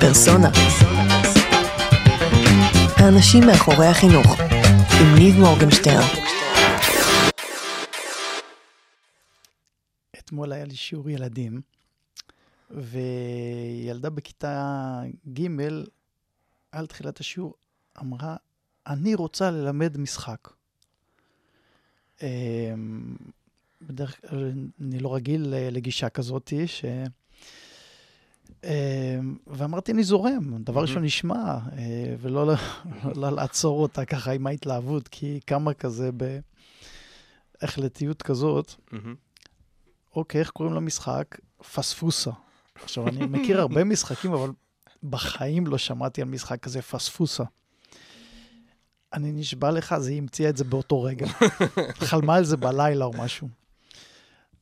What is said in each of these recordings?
פרסונה. האנשים מאחורי החינוך, עם ניב מורגנשטרן. אתמול היה לי שיעור ילדים, וילדה בכיתה ג' על תחילת השיעור אמרה, אני רוצה ללמד משחק. אמ, בדרך כלל אני לא רגיל לגישה כזאת, ש... אמ, ואמרתי, אני זורם, דבר ראשון נשמע, אה, ולא לא לעצור אותה ככה עם ההתלהבות, כי כמה כזה בהחלטיות כזאת. אוקיי, איך קוראים למשחק? פספוסה. עכשיו, אני מכיר הרבה משחקים, אבל בחיים לא שמעתי על משחק כזה, פספוסה. אני נשבע לך, אז היא המציאה את זה באותו רגע. חלמה על זה בלילה או משהו.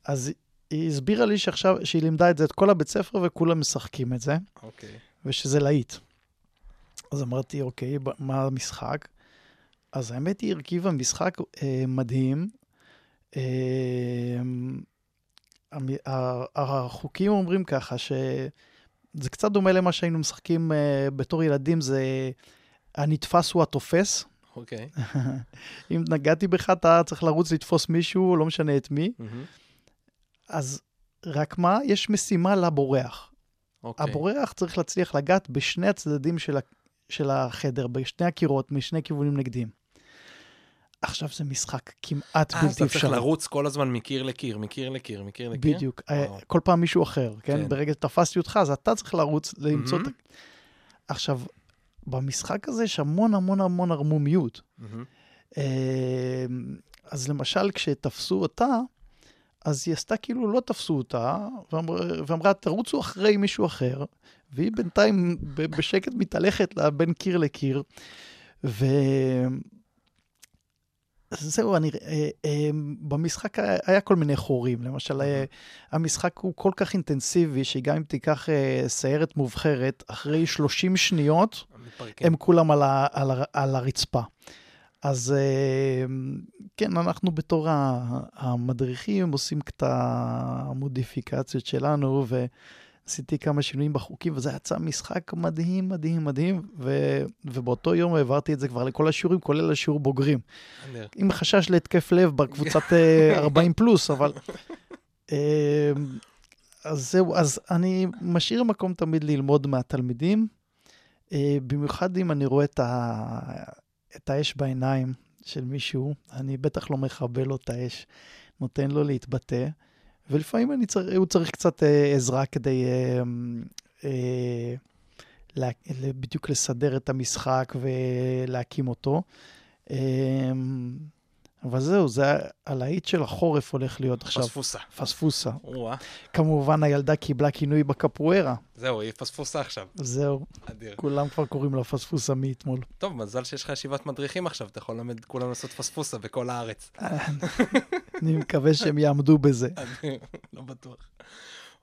אז היא הסבירה לי שעכשיו, שהיא לימדה את זה את כל הבית ספר וכולם משחקים את זה, אוקיי. ושזה להיט. אז אמרתי, אוקיי, מה המשחק? אז האמת היא, הרכיבה משחק אה, מדהים. אה, המ- החוקים אומרים ככה, שזה קצת דומה למה שהיינו משחקים אה, בתור ילדים, זה הנתפס הוא התופס. אוקיי. אם נגעתי בך, אתה צריך לרוץ לתפוס מישהו, לא משנה את מי. מהמם. אז רק מה? יש משימה לבורח. אוקיי. הבורח צריך להצליח לגעת בשני הצדדים של, ה... של החדר, בשני הקירות, משני כיוונים נגדיים. עכשיו זה משחק כמעט אה, אז בלתי אתה צריך אפשרי. לרוץ כל הזמן מקיר לקיר, מקיר לקיר, מקיר לקיר? בדיוק. וואו. אה, כל פעם מישהו אחר, כן? כן. ברגע שתפסתי אותך, אז אתה צריך לרוץ למצוא את ה... מהמם. עכשיו, במשחק הזה יש המון המון המון ערמומיות. אה, אז למשל, כשתפסו אותה, אז היא עשתה כאילו לא תפסו אותה, ואמר, ואמרה, תרוצו אחרי מישהו אחר, והיא בינתיים בשקט מתהלכת לה בין קיר לקיר. ו... זהו, אני, אה, אה, במשחק היה, כל מיני חורים. למשל, אה, המשחק הוא כל כך אינטנסיבי, שגם אם תיקח אה, סיירת מובחרת, אחרי 30 שניות. הם כולם על, ה, על, ה, על הרצפה. אז אה, כן, אנחנו בתור המדריכים עושים את המודיפיקציות שלנו, ועשיתי כמה שינויים בחוקים, וזה יצא משחק מדהים, מדהים, מדהים, ו, ובאותו יום העברתי את זה כבר לכל השיעורים, כולל השיעור בוגרים. עם חשש להתקף לב בקבוצת אה, 40 פלוס, אבל... אה, אז זהו, אז אני משאיר מקום תמיד ללמוד מהתלמידים, אה, במיוחד אם אני רואה את, ה... את האש בעיניים של מישהו, אני בטח לא מכבה לו את האש, נותן לו להתבטא, ולפעמים אני צר... הוא צריך קצת אה, עזרה כדי אה, אה, לה... בדיוק לסדר את המשחק ולהקים אותו. אה, אבל זהו, זה הלהיט של החורף הולך להיות עכשיו. פספוסה. פספוסה. או-אה. כמובן, הילדה קיבלה כינוי בקפוארה. זהו, היא פספוסה עכשיו. זהו, אדיר. כולם כבר קוראים לה פספוסה מאתמול. טוב, מזל שיש לך ישיבת מדריכים עכשיו, אתה יכול ללמד כולם לעשות פספוסה בכל הארץ. אני מקווה שהם יעמדו בזה. לא בטוח.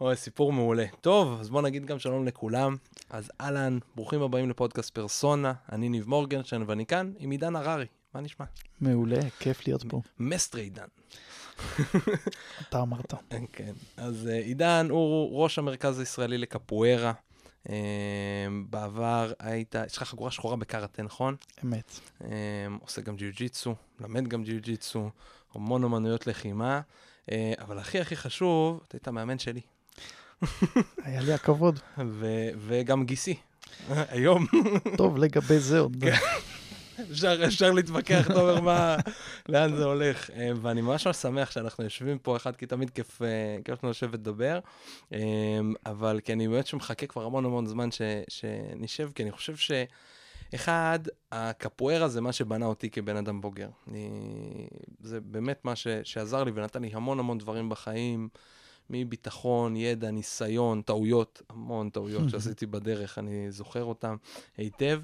אוי, סיפור מעולה. טוב, אז בואו נגיד גם שלום לכולם. אז אהלן, ברוכים הבאים לפודקאסט פרסונה. אני ניב מורגנשטיין ואני כאן עם עידן הררי. מה נשמע? מעולה, כיף להיות פה. מסטרי עידן. אתה אמרת. כן. אז אה, עידן הוא ראש המרכז הישראלי לקפוארה. אה, בעבר היית, יש לך חגורה שחורה בקראטה, נכון? אמת. אה, עושה גם ג'יוג'יצו, למד גם ג'יוג'יצו, המון אמנויות לחימה, אה, אבל הכי הכי חשוב, אתה היית מאמן שלי, היה לי הכבוד. וגם גיסי. היום טוב, לגבי זה עוד. אפשר, אפשר להתווכח, אתה אומר, מה, לאן זה הולך. אה, ואני ממש ממש שמח שאנחנו יושבים פה אחד, כי תמיד כיף, אה, כיף לנו לשבת לדבר. אה, אבל כי אני באמת שמחכה כבר המון המון זמן ש, שנשב, כי אני חושב ש... אחד, הקפוארה זה מה שבנה אותי כבן אדם בוגר. אני... זה באמת מה ש... שעזר לי ונתן לי המון המון דברים בחיים, מביטחון, ידע, ניסיון, טעויות, המון טעויות שעשיתי בדרך, אני זוכר אותן היטב.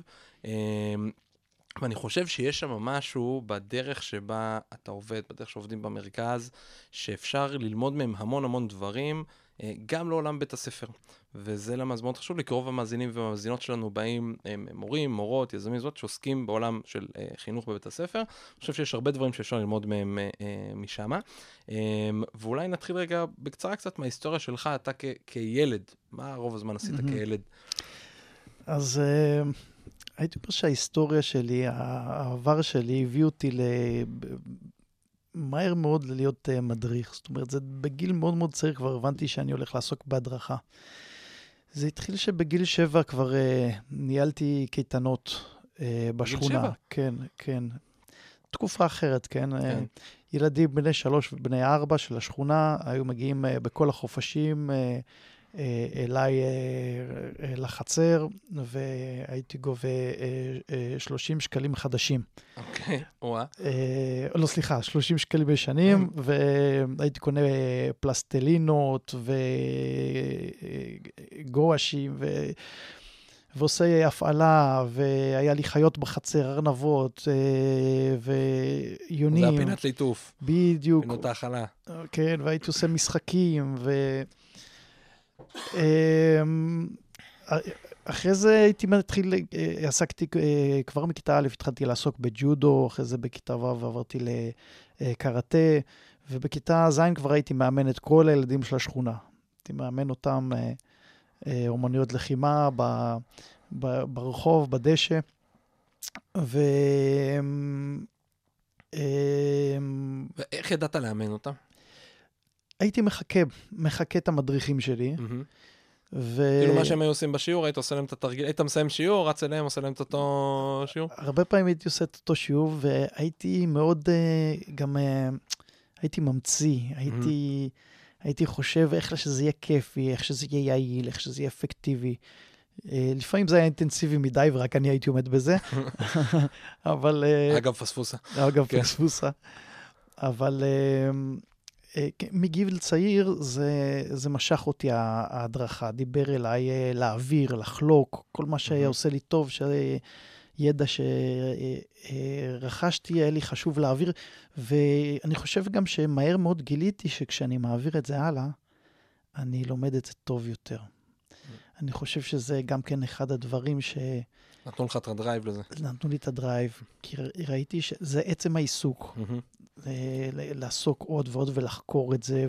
ואני חושב שיש שם משהו בדרך שבה אתה עובד, בדרך שעובדים במרכז, שאפשר ללמוד מהם המון המון דברים, אה, גם לעולם בית הספר. וזה למה זה מאוד חשוב לי, כי רוב המאזינים והמאזינות שלנו באים הם מורים, מורות, יזמים, זאת, שעוסקים בעולם של אה, חינוך בבית הספר. אני חושב שיש הרבה דברים שאפשר ללמוד מהם אה, משם. ואולי נתחיל רגע בקצרה קצת מההיסטוריה שלך, אתה כילד. מה רוב הזמן עשית. כילד? אז אה, הייתי אומר שההיסטוריה שלי, העבר שלי, הביא אותי ל... מהר מאוד להיות uh, מדריך. זאת אומרת, זה בגיל מאוד מאוד צעיר כבר הבנתי שאני הולך לעסוק בהדרכה. זה התחיל שבגיל שבע כבר uh, ניהלתי קייטנות uh, בשכונה. בגיל שבע? כן, כן. תקופה אחרת, כן? כן. Uh, ילדים בני שלוש ובני ארבע של השכונה היו מגיעים uh, בכל החופשים. Uh, אה, אליי אה, אה, לחצר, והייתי גובה 30 שקלים חדשים. אוקיי, וואה. לא, סליחה, 30 שקלים בשנים, והייתי קונה פלסטלינות וגואשים, ו... ועושה הפעלה, והיה לי חיות בחצר, ארנבות, ויונים. זה הפינת ליטוף. בדיוק. פינות האכלה. כן, והייתי עושה משחקים, ו... אמ, אחרי זה הייתי מתחיל, אה, עסקתי אה, כבר מכיתה א', התחלתי לעסוק בג'ודו, אחרי זה בכיתה ו' עברתי לקראטה, ובכיתה ז' כבר הייתי מאמן את כל הילדים של השכונה. הייתי מאמן אותם אה, אומנויות לחימה ב, ב, ברחוב, בדשא. ו... ואיך ידעת לאמן אותם? הייתי מחכה, מחכה את המדריכים שלי. ו... כאילו מה שהם היו עושים בשיעור, היית עושה להם את התרגיל, היית מסיים שיעור, רץ אליהם, עושה להם את אותו שיעור? הרבה פעמים הייתי עושה את אותו שיעור, והייתי מאוד, אה, גם אה, הייתי ממציא, הייתי, הייתי חושב איך שזה יהיה כיפי, איך שזה יהיה יעיל, איך שזה יהיה אפקטיבי. אה, לפעמים זה היה אינטנסיבי מדי, ורק אני הייתי עומד בזה, אבל... אגב, פספוסה. אגב, כן. פספוסה. אבל... אה, כן, מגיל צעיר זה, זה משך אותי ההדרכה, דיבר אליי אה, להעביר, לחלוק, כל מה שהיה עושה לי טוב, שידע שרכשתי, היה לי חשוב להעביר, ואני חושב גם שמהר מאוד גיליתי שכשאני מעביר את זה הלאה, אני לומד את זה טוב יותר. אני חושב שזה גם כן אחד הדברים ש... נתנו לך את ה drive לזה. נתנו לי את ה drive, כי ראיתי שזה עצם העיסוק. Mm-hmm. לעסוק עוד ועוד ולחקור את זה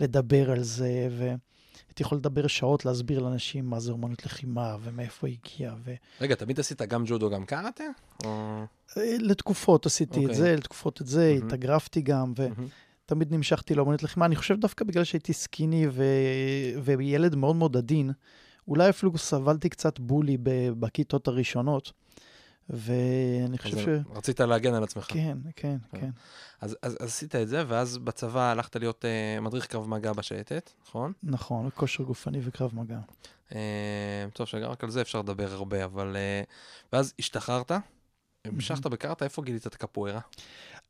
ולדבר על זה. והייתי יכול לדבר שעות להסביר לאנשים מה זה אומנות לחימה ומאיפה היא הגיעה. ו... רגע, תמיד עשית גם ג'ודו, גם קראטה? או... אה, לתקופות עשיתי okay. את אוקיי. זה, לתקופות את זה, mm-hmm. התאגרפתי גם. ו... Mm-hmm. תמיד נמשכתי לאומנות לחימה. אני חושב דווקא בגלל שהייתי סקיני ו... וילד מאוד מאוד עדין, אולי אפילו סבלתי קצת בולי בכיתות הראשונות. ואני חושב ש... רצית להגן על עצמך. כן, כן, כן. כן. אז, אז, אז עשית את זה, ואז בצבא הלכת להיות uh, מדריך קרב מגע בשייטת, נכון? נכון, כושר גופני וקרב מגע. Uh, טוב, שרק על זה אפשר לדבר הרבה, אבל... Uh, ואז השתחררת, המשכת בקארטה, איפה גילית את הקפוארה?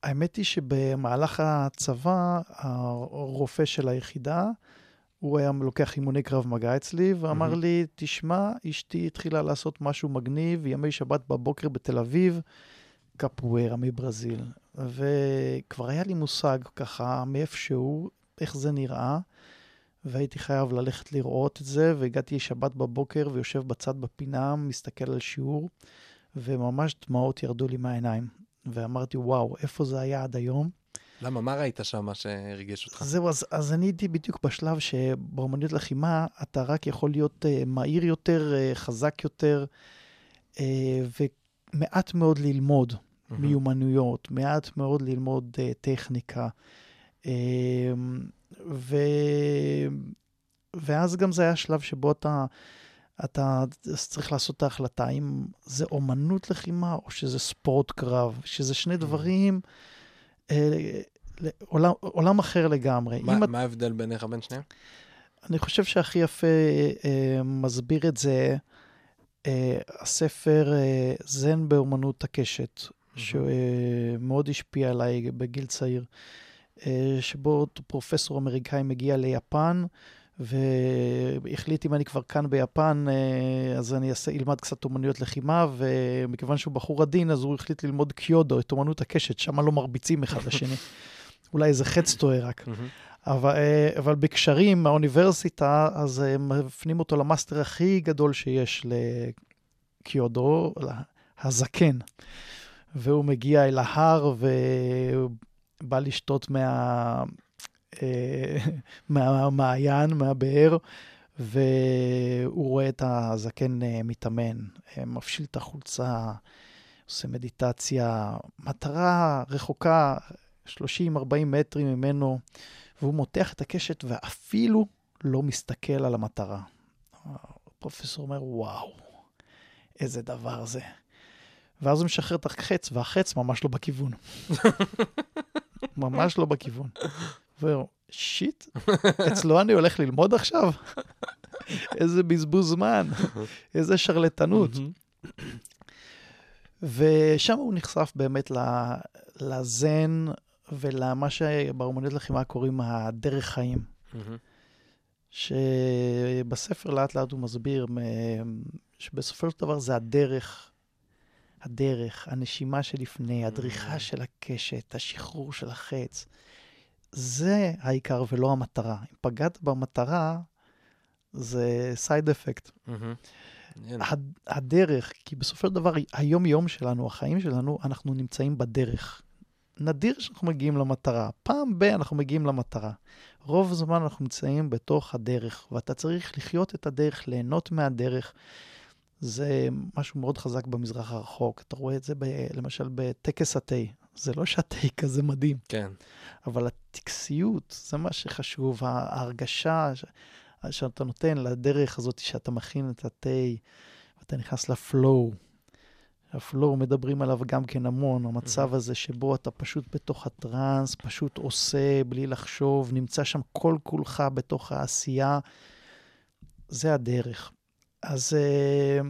האמת היא שבמהלך הצבא, הרופא של היחידה, הוא היה לוקח אימוני קרב מגע אצלי, ואמר mm-hmm. לי, תשמע, אשתי התחילה לעשות משהו מגניב, ימי שבת בבוקר בתל אביב, קפוארה מברזיל. וכבר היה לי מושג ככה מאיפשהו, איך זה נראה, והייתי חייב ללכת לראות את זה, והגעתי שבת בבוקר ויושב בצד בפינה, מסתכל על שיעור, וממש דמעות ירדו לי מהעיניים. ואמרתי, וואו, איפה זה היה עד היום? למה? מה ראית שם שריגש אותך? זהו, אז, אז אני הייתי בדיוק בשלב שבאמניות לחימה אתה רק יכול להיות uh, מהיר יותר, uh, חזק יותר, uh, ומעט מאוד ללמוד mm-hmm. מיומנויות, מעט מאוד ללמוד uh, טכניקה. Uh, ו... ואז גם זה היה שלב שבו אתה, אתה צריך לעשות את ההחלטה אם זה אומנות לחימה או שזה ספורט קרב, שזה שני דברים... עולם, עולם אחר לגמרי. מה, מה ההבדל ביניך בין שניהם? אני חושב שהכי יפה אה, מסביר את זה אה, הספר אה, זן באומנות הקשת, mm-hmm. שמאוד השפיע עליי בגיל צעיר, אה, שבו פרופסור אמריקאי מגיע ליפן, והחליט אם אני כבר כאן ביפן, אה, אז אני אעשה, אלמד קצת אומנויות לחימה, ומכיוון שהוא בחור עדין, אז הוא החליט ללמוד קיודו, את אומנות הקשת, שם לא מרביצים אחד לשני. אולי איזה חץ טועה רק. אבל, אה, אבל בקשרים מהאוניברסיטה, אז הם מפנים אותו למאסטר הכי גדול שיש לקיודו, הזקן. והוא מגיע אל ההר ובא לשתות מה... אה, מהמעיין, מהבאר, והוא רואה את הזקן אה, מתאמן, אה, מפשיל את החולצה, עושה מדיטציה, מטרה רחוקה, 30-40 מטרים ממנו, והוא מותח את הקשת ואפילו לא מסתכל על המטרה. הפרופסור אומר, וואו, איזה דבר זה. ואז הוא משחרר את החץ, והחץ ממש לא בכיוון. ממש לא בכיוון. ואומר, שיט, אצלו אני הולך ללמוד עכשיו? איזה בזבוז זמן, איזה שרלטנות. ושם הוא נחשף באמת לזן ולמה שבאומניות לחימה קוראים הדרך חיים. שבספר לאט לאט הוא מסביר שבסופו של דבר זה הדרך, הדרך, הנשימה שלפני, הדריכה של הקשת, השחרור של החץ. זה העיקר ולא המטרה. אם פגעת במטרה, זה סייד אפקט. הדרך, כי בסופו של דבר, היום-יום שלנו, החיים שלנו, אנחנו נמצאים בדרך. נדיר שאנחנו מגיעים למטרה. פעם ב- אנחנו מגיעים למטרה. רוב הזמן אנחנו נמצאים בתוך הדרך, ואתה צריך לחיות את הדרך, ליהנות מהדרך. זה משהו מאוד חזק במזרח הרחוק. אתה רואה את זה ב- למשל בטקס התה. זה לא שהתה כזה מדהים. כן. אבל הטקסיות, זה מה שחשוב, ההרגשה ש... שאתה נותן לדרך הזאת, שאתה מכין את התה, ואתה נכנס לפלואו. הפלואו, מדברים עליו גם כן המון, המצב הזה שבו אתה פשוט בתוך הטראנס, פשוט עושה בלי לחשוב, נמצא שם כל כולך בתוך העשייה, זה הדרך. אז... אה,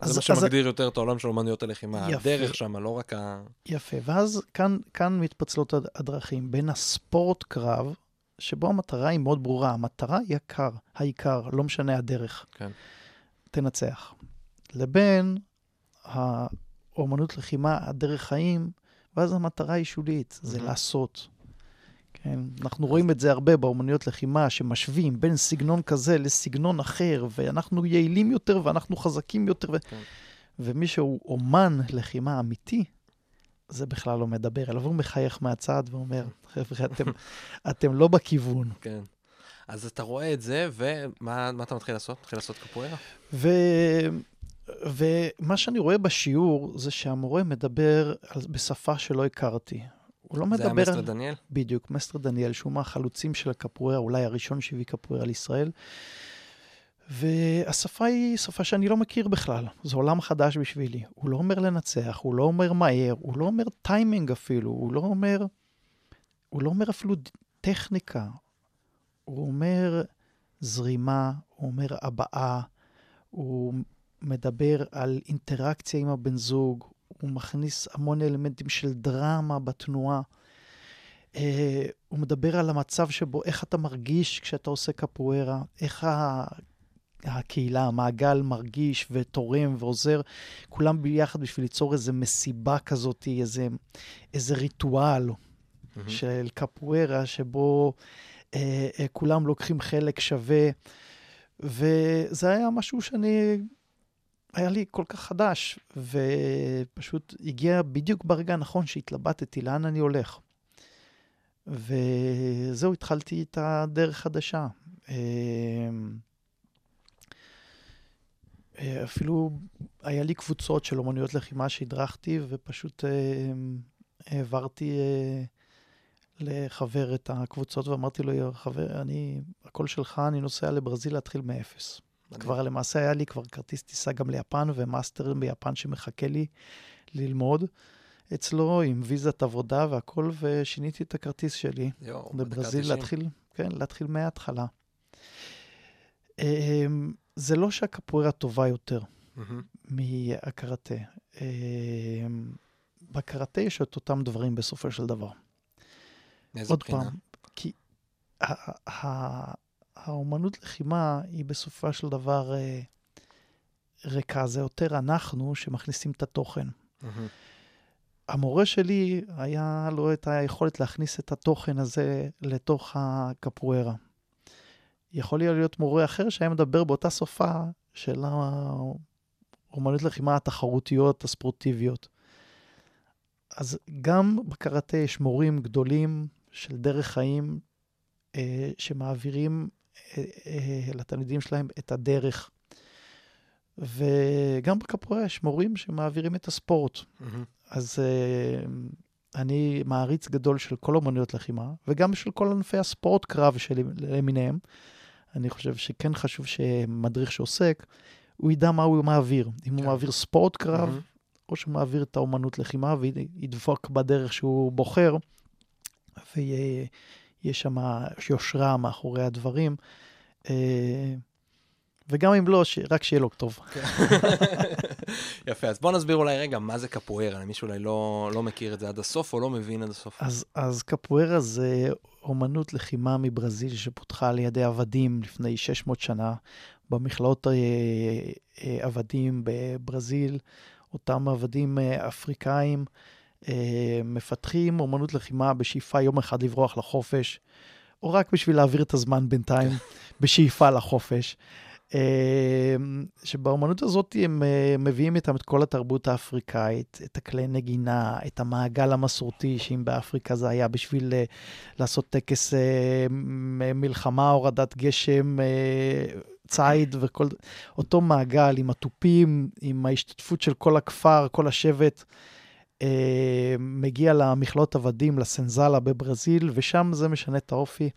אז זה מה שמגדיר יותר את העולם של אומנויות הלחימה, יפה. הדרך שם, לא רק ה... יפה, ואז כאן, כאן מתפצלות הד- הדרכים בין הספורט קרב, שבו המטרה היא מאוד ברורה, המטרה היא הקר, העיקר, לא משנה הדרך. כן. תנצח. לבין האומנות לחימה, הדרך חיים, ואז המטרה היא שולית, זה מהמם. לעשות. אנחנו רואים את זה הרבה באומנויות לחימה, שמשווים בין סגנון כזה לסגנון אחר, ואנחנו יעילים יותר ואנחנו חזקים יותר. ו... כן. ומי שהוא אומן לחימה אמיתי, זה בכלל לא מדבר אליו, הוא מחייך מהצד ואומר, חבר'ה, אתם, אתם לא בכיוון. כן. אז אתה רואה את זה, ומה מה אתה מתחיל לעשות? מתחיל לעשות קפוארה? ו... ומה שאני רואה בשיעור זה שהמורה מדבר על... בשפה שלא הכרתי. הוא לא זה היה מדבר מסטר. דניאל? בדיוק, מסטר דניאל, שהוא מהחלוצים של הקפוארה, אולי הראשון שהביא קפוארה לישראל. והשפה היא שפה שאני לא מכיר בכלל, זה עולם חדש בשבילי. הוא לא אומר לנצח, הוא לא אומר מהר, הוא לא אומר טיימינג אפילו, הוא לא אומר, הוא לא אומר אפילו טכניקה. הוא אומר זרימה, הוא אומר הבעה, הוא מדבר על אינטראקציה עם הבן זוג, הוא מכניס המון אלמנטים של דרמה בתנועה. Uh, הוא מדבר על המצב שבו, איך אתה מרגיש כשאתה עושה קפוארה, איך ה... הקהילה, המעגל מרגיש ותורם ועוזר, כולם ביחד בשביל ליצור איזו מסיבה כזאת, איזה, איזה ריטואל מהמם. של קפוארה, שבו אה, אה, כולם לוקחים חלק שווה, וזה היה משהו שאני, היה לי כל כך חדש, ופשוט הגיע בדיוק ברגע הנכון שהתלבטתי לאן אני הולך. וזהו, התחלתי את הדרך חדשה. אה, אה, אפילו היה לי קבוצות של אומנויות לחימה שהדרכתי, ופשוט אה, העברתי אה, לחבר את הקבוצות, ואמרתי לו, חבר, אני, הכל שלך, אני נוסע לברזיל להתחיל מאפס. כבר למעשה היה לי כבר כרטיס טיסה גם ליפן, ומאסטר ביפן שמחכה לי ללמוד אצלו עם ויזת עבודה והכל, ושיניתי את הכרטיס שלי. לברזיל 90. להתחיל, כן, להתחיל מההתחלה. אמ, זה לא שהקפוארה טובה יותר מהמם. מהקראטה. אמ, בקראטה יש את אותם דברים בסופו של דבר. מאיזה עוד בחינה? פעם, כי האומנות לחימה היא בסופו של דבר אה, ריקה, זה יותר אנחנו שמכניסים את התוכן. מהמם. המורה שלי, היה לו את היכולת להכניס את התוכן הזה לתוך הקפוארה. יכול היה להיות מורה אחר שהיה מדבר באותה שפה של האומנות לחימה התחרותיות, הספורטיביות. אז גם בקראטה יש מורים גדולים של דרך חיים אה, שמעבירים לתלמידים שלהם את הדרך. וגם בקפוארה יש מורים שמעבירים את הספורט. מהמם. אז uh, אני מעריץ גדול של כל אומנויות לחימה, וגם של כל ענפי הספורט קרב למיניהם. אני חושב שכן חשוב שמדריך שעוסק, הוא ידע מה הוא מעביר. אם הוא כן. מעביר ספורט קרב, מהמם. או שהוא מעביר את האומנות לחימה וידבוק בדרך שהוא בוחר, ויהיה שם יושרה מאחורי הדברים. אה, וגם אם לא, ש- רק שיהיה לו טוב. יפה, אז בוא נסביר אולי רגע מה זה קפוארה, למי שאולי לא, לא מכיר את זה עד הסוף או לא מבין עד הסוף. אז, אז קפוארה זה אומנות לחימה מברזיל שפותחה על ידי עבדים לפני 600 שנה במכלאות אה, אה, עבדים בברזיל. אותם עבדים אפריקאים מפתחים אומנות לחימה בשאיפה יום אחד לברוח לחופש, או רק בשביל להעביר את הזמן בינתיים, בשאיפה לחופש. אה, שבאומנות הזאת הם אה, מביאים איתם את כל התרבות האפריקאית, את הכלי נגינה, את המעגל המסורתי, שאם באפריקה זה היה בשביל אה, לעשות טקס אה, מלחמה, הורדת גשם, אה, ציד וכל... אותו מעגל עם התופים, עם ההשתתפות של כל הכפר, כל השבט. אה, מגיע למכלאות עבדים, לסנזלה בברזיל, ושם זה משנה את האופי.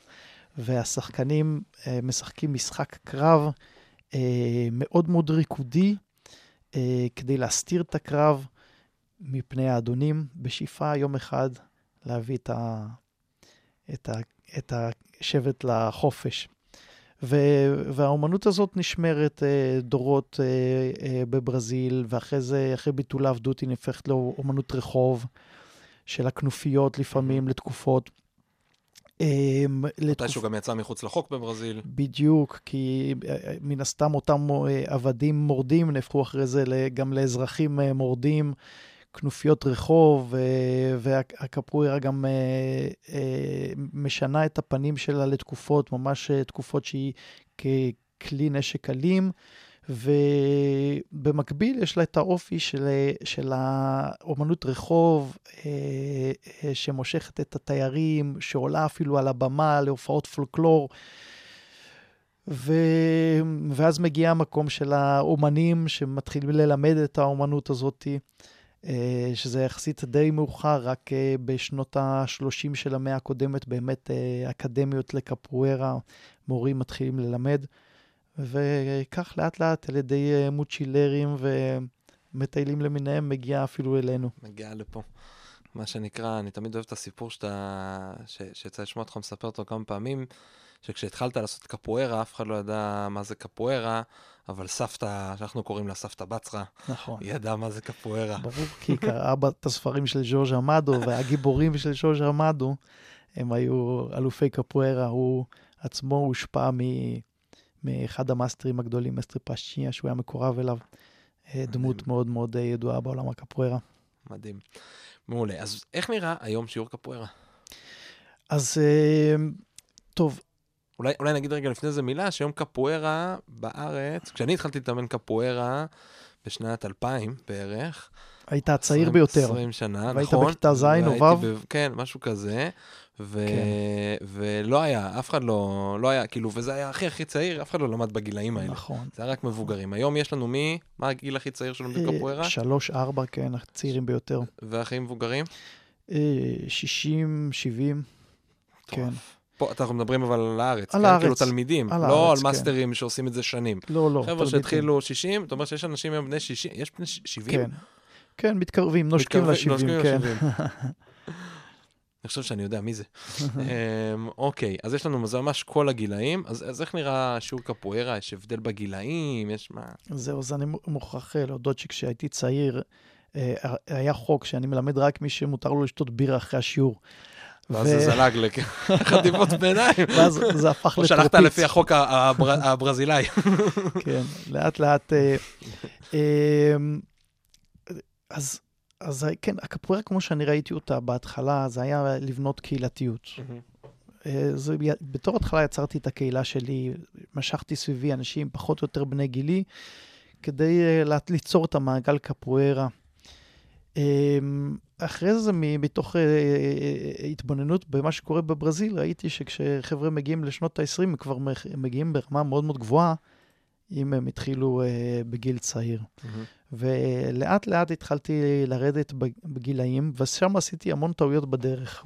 והשחקנים אה, משחקים משחק קרב אה, מאוד מאוד ריקודי, אה, כדי להסתיר את הקרב מפני האדונים, בשאיפה יום אחד להביא את, ה, את, ה, את השבט לחופש. והאומנות הזאת נשמרת אה, דורות אה, אה, בברזיל, ואחרי זה, אחרי ביטול העבדות, היא נהפכת לאומנות רחוב, של הכנופיות לפעמים לתקופות. אה, מתישהו גם יצא מחוץ לחוק בברזיל. בדיוק, כי אה, מן הסתם אותם אה, עבדים מורדים נהפכו אחרי זה גם לאזרחים אה, מורדים, כנופיות רחוב, אה, והקפוארה גם אה, אה, משנה את הפנים שלה לתקופות, ממש תקופות שהיא ככלי נשק אלים. ובמקביל יש לה את האופי של, של האומנות רחוב, שמושכת את התיירים, שעולה אפילו על הבמה להופעות פולקלור. ו... ואז מגיע המקום של האומנים שמתחילים ללמד את האומנות הזאת, אה, שזה יחסית די מאוחר, רק אה, בשנות ה-30 של המאה הקודמת, באמת אה, אקדמיות לקפוארה, מורים מתחילים ללמד. וכך לאט לאט על ידי אה, מוצ'ילרים ומטיילים למיניהם מגיע אפילו אלינו. מגיע לפה. מה שנקרא, אני תמיד אוהב את הסיפור שאתה, שיצא לשמוע אותך מספר אותו כמה פעמים, שכשהתחלת לעשות קפוארה, אף אחד לא ידע מה זה קפוארה, אבל סבתא, שאנחנו קוראים לה סבתא בצרה, נכון. היא ידעה מה זה קפוארה. ברור, כי היא קראה את הספרים של ז'וז' אמדו, והגיבורים של ז'וז' אמדו, הם היו אלופי קפוארה, הוא עצמו הושפע מ- מאחד המאסטרים הגדולים, מסטר פאשיה, שהוא היה מקורב אליו, אה, דמות מאוד מאוד אה, ידועה בעולם הקפוארה. מדהים. מעולה. אז איך נראה היום שיעור קפוארה? אז אה, טוב, אולי, אולי נגיד רגע לפני זה מילה, שהיום קפוארה בארץ, כשאני התחלתי להתאמן קפוארה בשנת 2000 בערך, היית הצעיר 20 ביותר. 20 שנה, והיית נכון. בכיתה ז' או ו'? כן, משהו כזה. ו... כן. ולא היה, אף אחד לא, לא היה, כאילו, וזה היה הכי הכי צעיר, אף אחד לא למד בגילאים האלה. נכון. זה היה רק מבוגרים. היום יש לנו מי? מה הגיל הכי צעיר שלנו בקפוארה? אה, שלוש, ארבע, כן, הצעירים ביותר. והכי מבוגרים? אה, 60, 70, כן. פה אנחנו מדברים אבל על הארץ, על כן? הארץ. כאילו תלמידים, על לא הארץ, על כן. מאסטרים שעושים את זה שנים. לא, לא. חבר'ה. שהתחילו 60, אתה אומר שיש אנשים היום בני 60, יש בני 70? כן. כן, מתקרבים, נושקים מתקרבים- ל-70, נושקים כן. ל-70. אני חושב שאני יודע מי זה. אמ, אוקיי, אז יש לנו, זה ממש כל הגילאים. אז אז איך נראה שיעור קפוארה? יש הבדל בגילאים? יש מה? זהו, אז אני מוכרח להודות שכשהייתי צעיר, אה, היה חוק שאני מלמד רק מי שמותר לו לשתות בירה אחרי השיעור. ואז זה זלג לחטיבות ביניים. ואז זה הפך או לטרפיץ. שלחת לפי החוק הבר- הברזילאי. כן, לאט לאט. אה, אה, אז, אז כן, הקפוארה כמו שאני ראיתי אותה בהתחלה, זה היה לבנות קהילתיות. אה, זה, בתור התחלה יצרתי את הקהילה שלי, משכתי סביבי אנשים פחות או יותר בני גילי, כדי אה, ליצור את המעגל קפוארה. אמ, אחרי זה, מתוך אה, אה, התבוננות במה שקורה בברזיל, ראיתי שכשחבר'ה מגיעים לשנות ה-20, הם כבר מגיעים ברמה מאוד מאוד גבוהה, אם הם התחילו אה, בגיל צעיר. ולאט לאט התחלתי לרדת בגילאים, ושם עשיתי המון טעויות בדרך.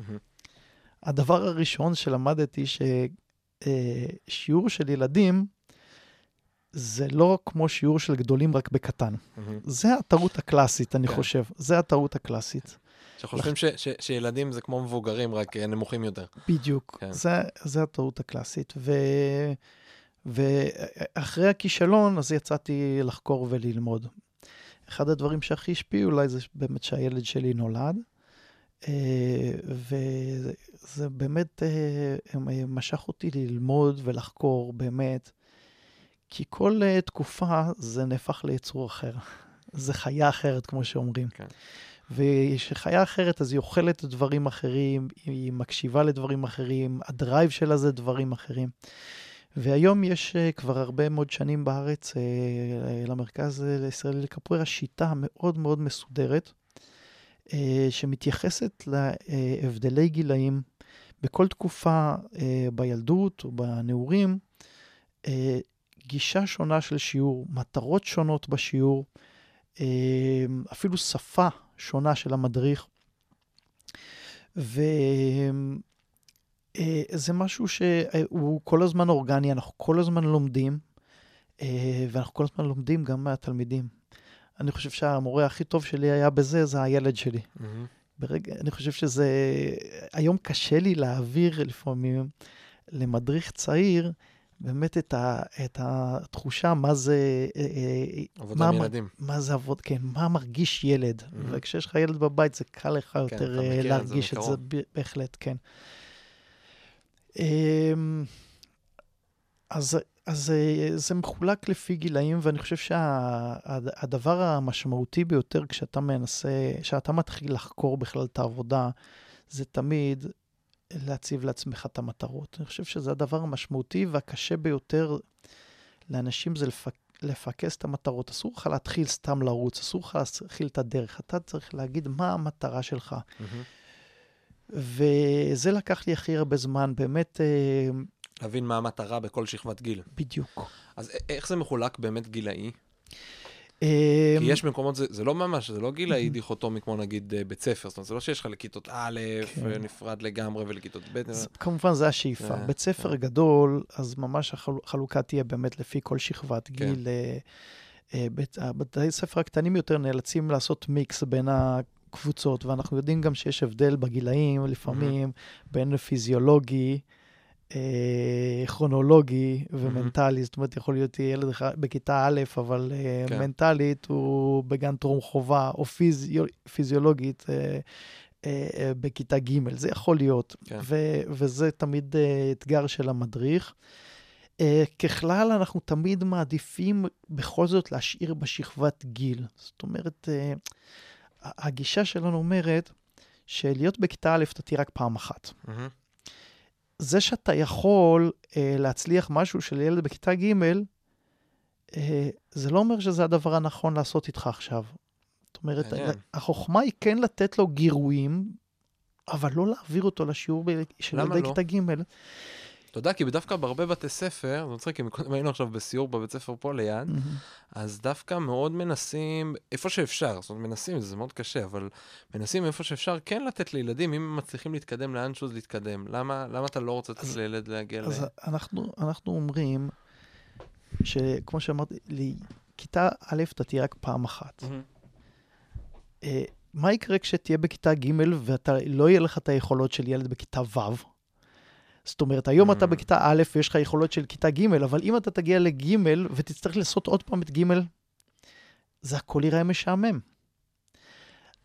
הדבר הראשון שלמדתי, ששיעור של ילדים, זה לא כמו שיעור של גדולים רק בקטן. Mm-hmm. זה הטעות הקלאסית, אני כן. חושב. זה הטעות הקלאסית. שחושבים ש- ש- שילדים זה כמו מבוגרים, רק אה, נמוכים יותר. בדיוק, כן. זה, זה הטעות הקלאסית. ו... ואחרי הכישלון, אז יצאתי לחקור וללמוד. אחד הדברים שהכי השפיעו אולי זה באמת שהילד שלי נולד, אה, וזה באמת אה, משך אותי ללמוד ולחקור, באמת. כי כל uh, תקופה זה נהפך ליצור אחר. זה חיה אחרת, כמו שאומרים. כן. וכשחיה אחרת, אז היא אוכלת דברים אחרים, היא מקשיבה לדברים אחרים, הדרייב שלה זה דברים אחרים. והיום יש uh, כבר הרבה מאוד שנים בארץ, uh, למרכז לישראלי לקפוארה, שיטה מאוד מאוד מסודרת, uh, שמתייחסת להבדלי גילאים בכל תקופה uh, בילדות או בנעורים, uh, גישה שונה של שיעור, מטרות שונות בשיעור, אה, אפילו שפה שונה של המדריך. וזה אה, משהו שהוא כל הזמן אורגני, אנחנו כל הזמן לומדים, אה, ואנחנו כל הזמן לומדים גם מהתלמידים. אני חושב שהמורה הכי טוב שלי היה בזה, זה הילד שלי. Mm-hmm. ברגע, אני חושב שזה, היום קשה לי להעביר לפעמים למדריך צעיר באמת את, ה, את התחושה מה זה... אה, אה, עבודה עם ילדים. מה זה עבוד, כן, מה מרגיש ילד. Mm-hmm. וכשיש לך ילד בבית, זה קל לך כן, יותר כן, להרגיש את זה, את זה, בהחלט, כן. אמ, אז, אז זה מחולק לפי גילאים, ואני חושב שהדבר שה, המשמעותי ביותר כשאתה מנסה, כשאתה מתחיל לחקור בכלל את העבודה, זה תמיד להציב לעצמך את המטרות. אני חושב שזה הדבר המשמעותי והקשה ביותר לאנשים זה לפק... לפקס את המטרות. אסור לך להתחיל סתם לרוץ, אסור לך להתחיל את הדרך. אתה צריך להגיד מה המטרה שלך. Mm-hmm. וזה לקח לי הכי הרבה זמן, באמת... אה, להבין מה המטרה בכל שכבת גיל. בדיוק. אז איך זה מחולק באמת גילאי? כי אמ, יש מקומות, זה, זה לא ממש, זה לא גילאי דיכוטומי כמו נגיד אה, בית ספר, זאת אומרת, זה לא שיש לך לכיתות א', כן. נפרד לגמרי, ולכיתות ב'. זה, כמובן, זה השאיפה. בית ספר גדול, אז ממש החלוקה תהיה באמת לפי כל שכבת כן. גיל. אה, בית, בתי ספר הקטנים יותר נאלצים לעשות מיקס בין הקבוצות, ואנחנו יודעים גם שיש הבדל בגילאים לפעמים, mm-hmm. בין פיזיולוגי, אה, כרונולוגי ומנטלי, זאת אומרת, יכול להיות ילד בכיתה א', אבל אה, כן. מנטלית הוא בגן טרום חובה, או פיזיו, פיזיולוגית אה, אה, בכיתה ג', זה יכול להיות, כן. ו, וזה תמיד אה, אתגר של המדריך. ככלל, אנחנו תמיד מעדיפים בכל זאת להשאיר בשכבת גיל. זאת אומרת, הגישה שלנו אומרת שלהיות בכיתה א' אתה תהיה רק פעם אחת. Mm-hmm. זה שאתה יכול אה, להצליח משהו של ילד בכיתה ג', אה, זה לא אומר שזה הדבר הנכון לעשות איתך עכשיו. זאת אומרת, yeah. החוכמה היא כן לתת לו גירויים, אבל לא להעביר אותו לשיעור של ילדי לא? כיתה ג'. אתה יודע, כי דווקא בהרבה בתי ספר, זה מצחיק, כי קודם היינו עכשיו בסיור בבית ספר פה ליד. אז דווקא מאוד מנסים, איפה שאפשר, זאת אומרת, מנסים, זה מאוד קשה, אבל מנסים איפה שאפשר כן לתת לילדים, אם הם מצליחים להתקדם לאנשהו, אז להתקדם. למה, למה אתה לא רוצה לתת לילד להגיע ל... אז אנחנו, אנחנו אומרים, שכמו שאמרתי, לכיתה א' אתה תהיה רק פעם אחת. Mm-hmm. מה יקרה כשתהיה בכיתה ג' ולא יהיה לך את היכולות של ילד בכיתה ו'? זאת אומרת, היום mm. אתה בכיתה א' ויש לך יכולות של כיתה ג', אבל אם אתה תגיע לג' ותצטרך לעשות עוד פעם את ג', זה הכל ייראה משעמם.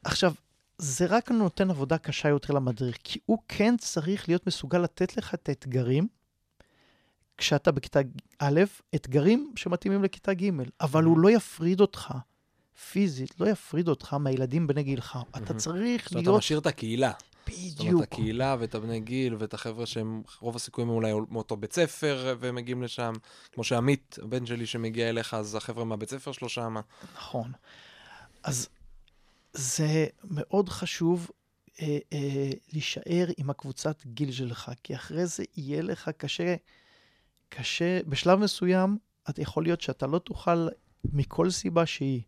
עכשיו, זה רק נותן עבודה קשה יותר למדריך, כי הוא כן צריך להיות מסוגל לתת לך את האתגרים, כשאתה בכיתה א', אתגרים שמתאימים לכיתה ג', אבל הוא mm. לא יפריד אותך פיזית, לא יפריד אותך מהילדים בני גילך. אתה mm-hmm. צריך להיות... זאת אומרת, אתה משאיר את הקהילה. בדיוק. זאת אומרת, הקהילה ואת הבני גיל ואת החבר'ה שהם, רוב הסיכויים אולי מאותו בית ספר והם מגיעים לשם. כמו שעמית, הבן שלי שמגיע אליך, אז החבר'ה מהבית ספר שלו שם. נכון. אז זה מאוד חשוב אה, אה, להישאר עם הקבוצת גיל שלך, כי אחרי זה יהיה לך קשה, קשה, בשלב מסוים, את יכול להיות שאתה לא תוכל, מכל סיבה שהיא,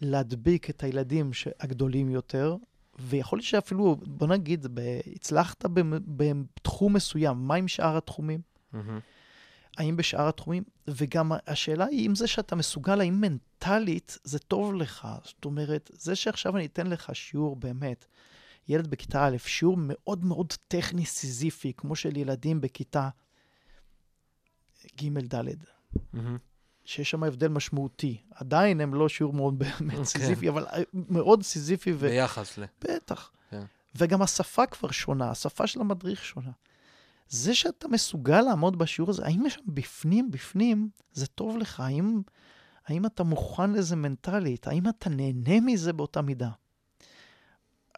להדביק את הילדים הגדולים יותר, ויכול להיות שאפילו, בוא נגיד, ב- הצלחת בתחום מסוים, מה עם שאר התחומים? Mm-hmm. האם בשאר התחומים? וגם השאלה היא, אם זה שאתה מסוגל, האם מנטלית זה טוב לך? זאת אומרת, זה שעכשיו אני אתן לך שיעור באמת, ילד בכיתה א', שיעור מאוד מאוד טכני סיזיפי, כמו של ילדים בכיתה ג', ד', Mm-hmm. שיש שם הבדל משמעותי. עדיין הם לא שיעור מאוד באמת כן. סיזיפי, אבל אה, מאוד סיזיפי, ו... ביחס ל... בטח. כן. וגם השפה כבר שונה, השפה של המדריך שונה. זה שאתה מסוגל לעמוד בשיעור הזה, האם יש שם בפנים, בפנים, זה טוב לך? האם, האם אתה מוכן לזה מנטלית? האם אתה נהנה מזה באותה מידה?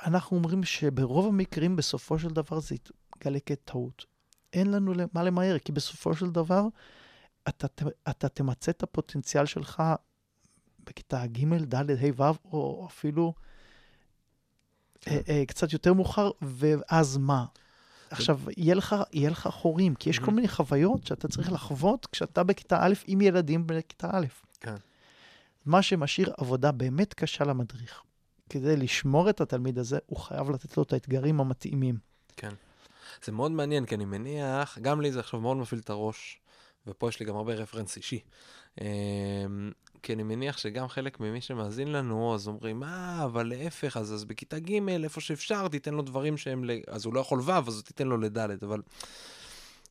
אנחנו אומרים שברוב המקרים, בסופו של דבר, זה יתגלה כטעות. אין לנו מה למהר, כי בסופו של דבר, אתה, ת- אתה תמצה את הפוטנציאל שלך בכיתה ג', ד', ה', ו', או אפילו אה, אה, קצת יותר מאוחר, ואז מה? עכשיו, יהיה לך, יהיה לך חורים, כי יש כל Mhm. מיני חוויות שאתה צריך לחוות כשאתה בכיתה א' עם ילדים בכיתה א'. כן. מה שמשאיר עבודה באמת קשה למדריך. כדי לשמור את התלמיד הזה, הוא חייב לתת לו את האתגרים המתאימים. זה מאוד מעניין, כי אני מניח, גם לי זה עכשיו מאוד מפעיל את הראש, ופה יש לי גם הרבה רפרנס אישי. אמ, כי אני מניח שגם חלק ממי שמאזין לנו, אז אומרים, אה, אבל להפך, אז, אז בכיתה ג', איפה שאפשר, תיתן לו דברים שהם, ל... אז הוא לא יכול ו', אז תיתן לו לד', אבל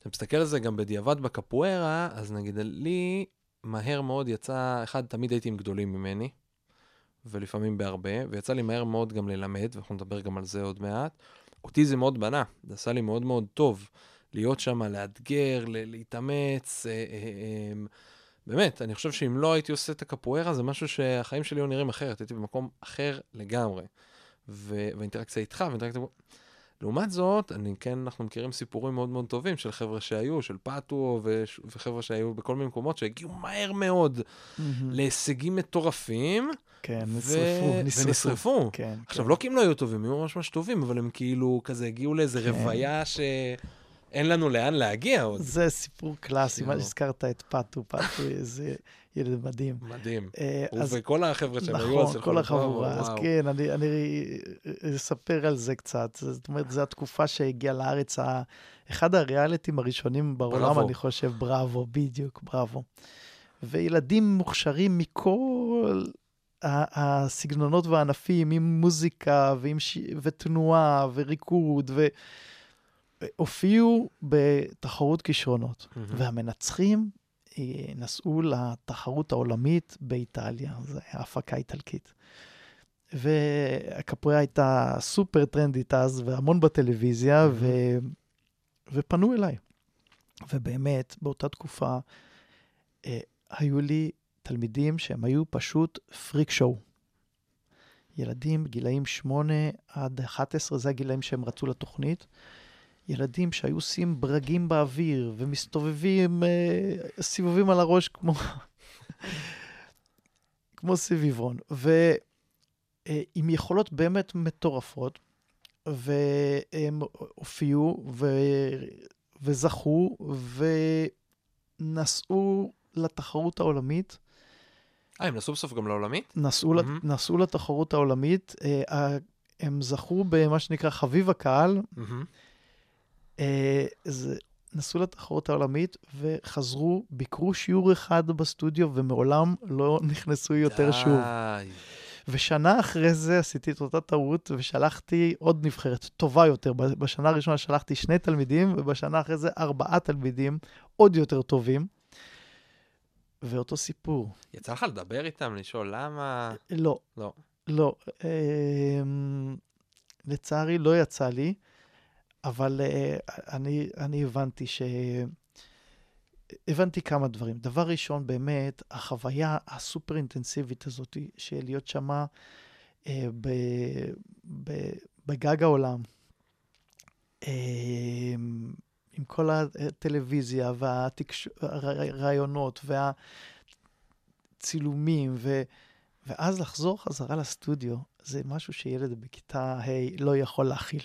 אתה מסתכל על זה גם בדיעבד בקפוארה, אז נגיד לי, מהר מאוד יצא, אחד, תמיד הייתי עם גדולים ממני, ולפעמים בהרבה, ויצא לי מהר מאוד גם ללמד, ואנחנו נדבר גם על זה עוד מעט. אותי זה מאוד בנה, זה עשה לי מאוד מאוד טוב להיות שם, לאתגר, ל- להתאמץ. אה, אה, אה, באמת, אני חושב שאם לא הייתי עושה את הקפוארה, זה משהו שהחיים שלי היו נראים אחרת, הייתי במקום אחר לגמרי. ו- והאינטראקציה איתך, ואינטראקציה... לעומת זאת, אני כן, אנחנו מכירים סיפורים מאוד מאוד טובים של חבר'ה שהיו, של פאטו, וש- וחבר'ה שהיו בכל מיני מקומות שהגיעו מהר מאוד להישגים מטורפים, כן, ו- נשרפו, נשרפו. ונשרפו. כן, עכשיו, כן. לא כי הם לא היו טובים, הם היו ממש ממש טובים, אבל הם כאילו כזה הגיעו לאיזה כן. רוויה שאין לנו לאן להגיע עוד. זה סיפור קלאסי, מה כאילו. שהזכרת את פאטו, פאטו, איזה ילד מדהים. מדהים. אה, הוא וכל החבר'ה שהם היו אז נכון, כל החבורה, אז. כן, אני, אספר על זה קצת. זאת אומרת, זו התקופה שהגיעה לארץ. אחד הריאליטים הראשונים בעולם. אני חושב, בראבו, בדיוק, בראבו. וילדים מוכשרים מכל הסגנונות והענפים, עם מוזיקה ועם ש... ותנועה וריקוד, והופיעו בתחרות כישרונות. מהמם. והמנצחים אה, נסעו לתחרות העולמית באיטליה, זו הפקה איטלקית. והקפוארה הייתה סופר טרנדית אז, והמון בטלוויזיה, ו... ופנו אליי. ובאמת, באותה תקופה, אה, היו לי תלמידים שהם היו פשוט פריק שואו. ילדים גילאים 8 עד 11, זה הגילאים שהם רצו לתוכנית. ילדים שהיו עושים ברגים באוויר ומסתובבים אה, סיבובים על הראש כמו, כמו סביבון. ועם יכולות באמת מטורפות, והם הופיעו ו... וזכו ונסעו לתחרות העולמית. אה, הם נסעו בסוף גם לעולמית? נסעו, mm-hmm. נסעו לתחרות העולמית, אה, הם זכו במה שנקרא חביב הקהל, מהמם. אה, זה, נסעו לתחרות העולמית וחזרו, ביקרו שיעור אחד בסטודיו ומעולם לא נכנסו יותר שוב. די. ושנה אחרי זה עשיתי את אותה טעות ושלחתי עוד נבחרת טובה יותר. בשנה הראשונה שלחתי שני תלמידים, ובשנה אחרי זה ארבעה תלמידים עוד יותר טובים. ואותו סיפור. יצא לך לדבר איתם, לשאול למה? לא. לא. לא. אמ, לצערי לא יצא לי, אבל אה, אני, אני הבנתי ש... הבנתי כמה דברים. דבר ראשון, באמת, החוויה הסופר אינטנסיבית הזאת של להיות שמה אה, ב, ב, בגג העולם, אה, עם כל הטלוויזיה והראיונות והצילומים, ו... ואז לחזור חזרה לסטודיו, זה משהו שילד בכיתה ה' לא יכול להכיל.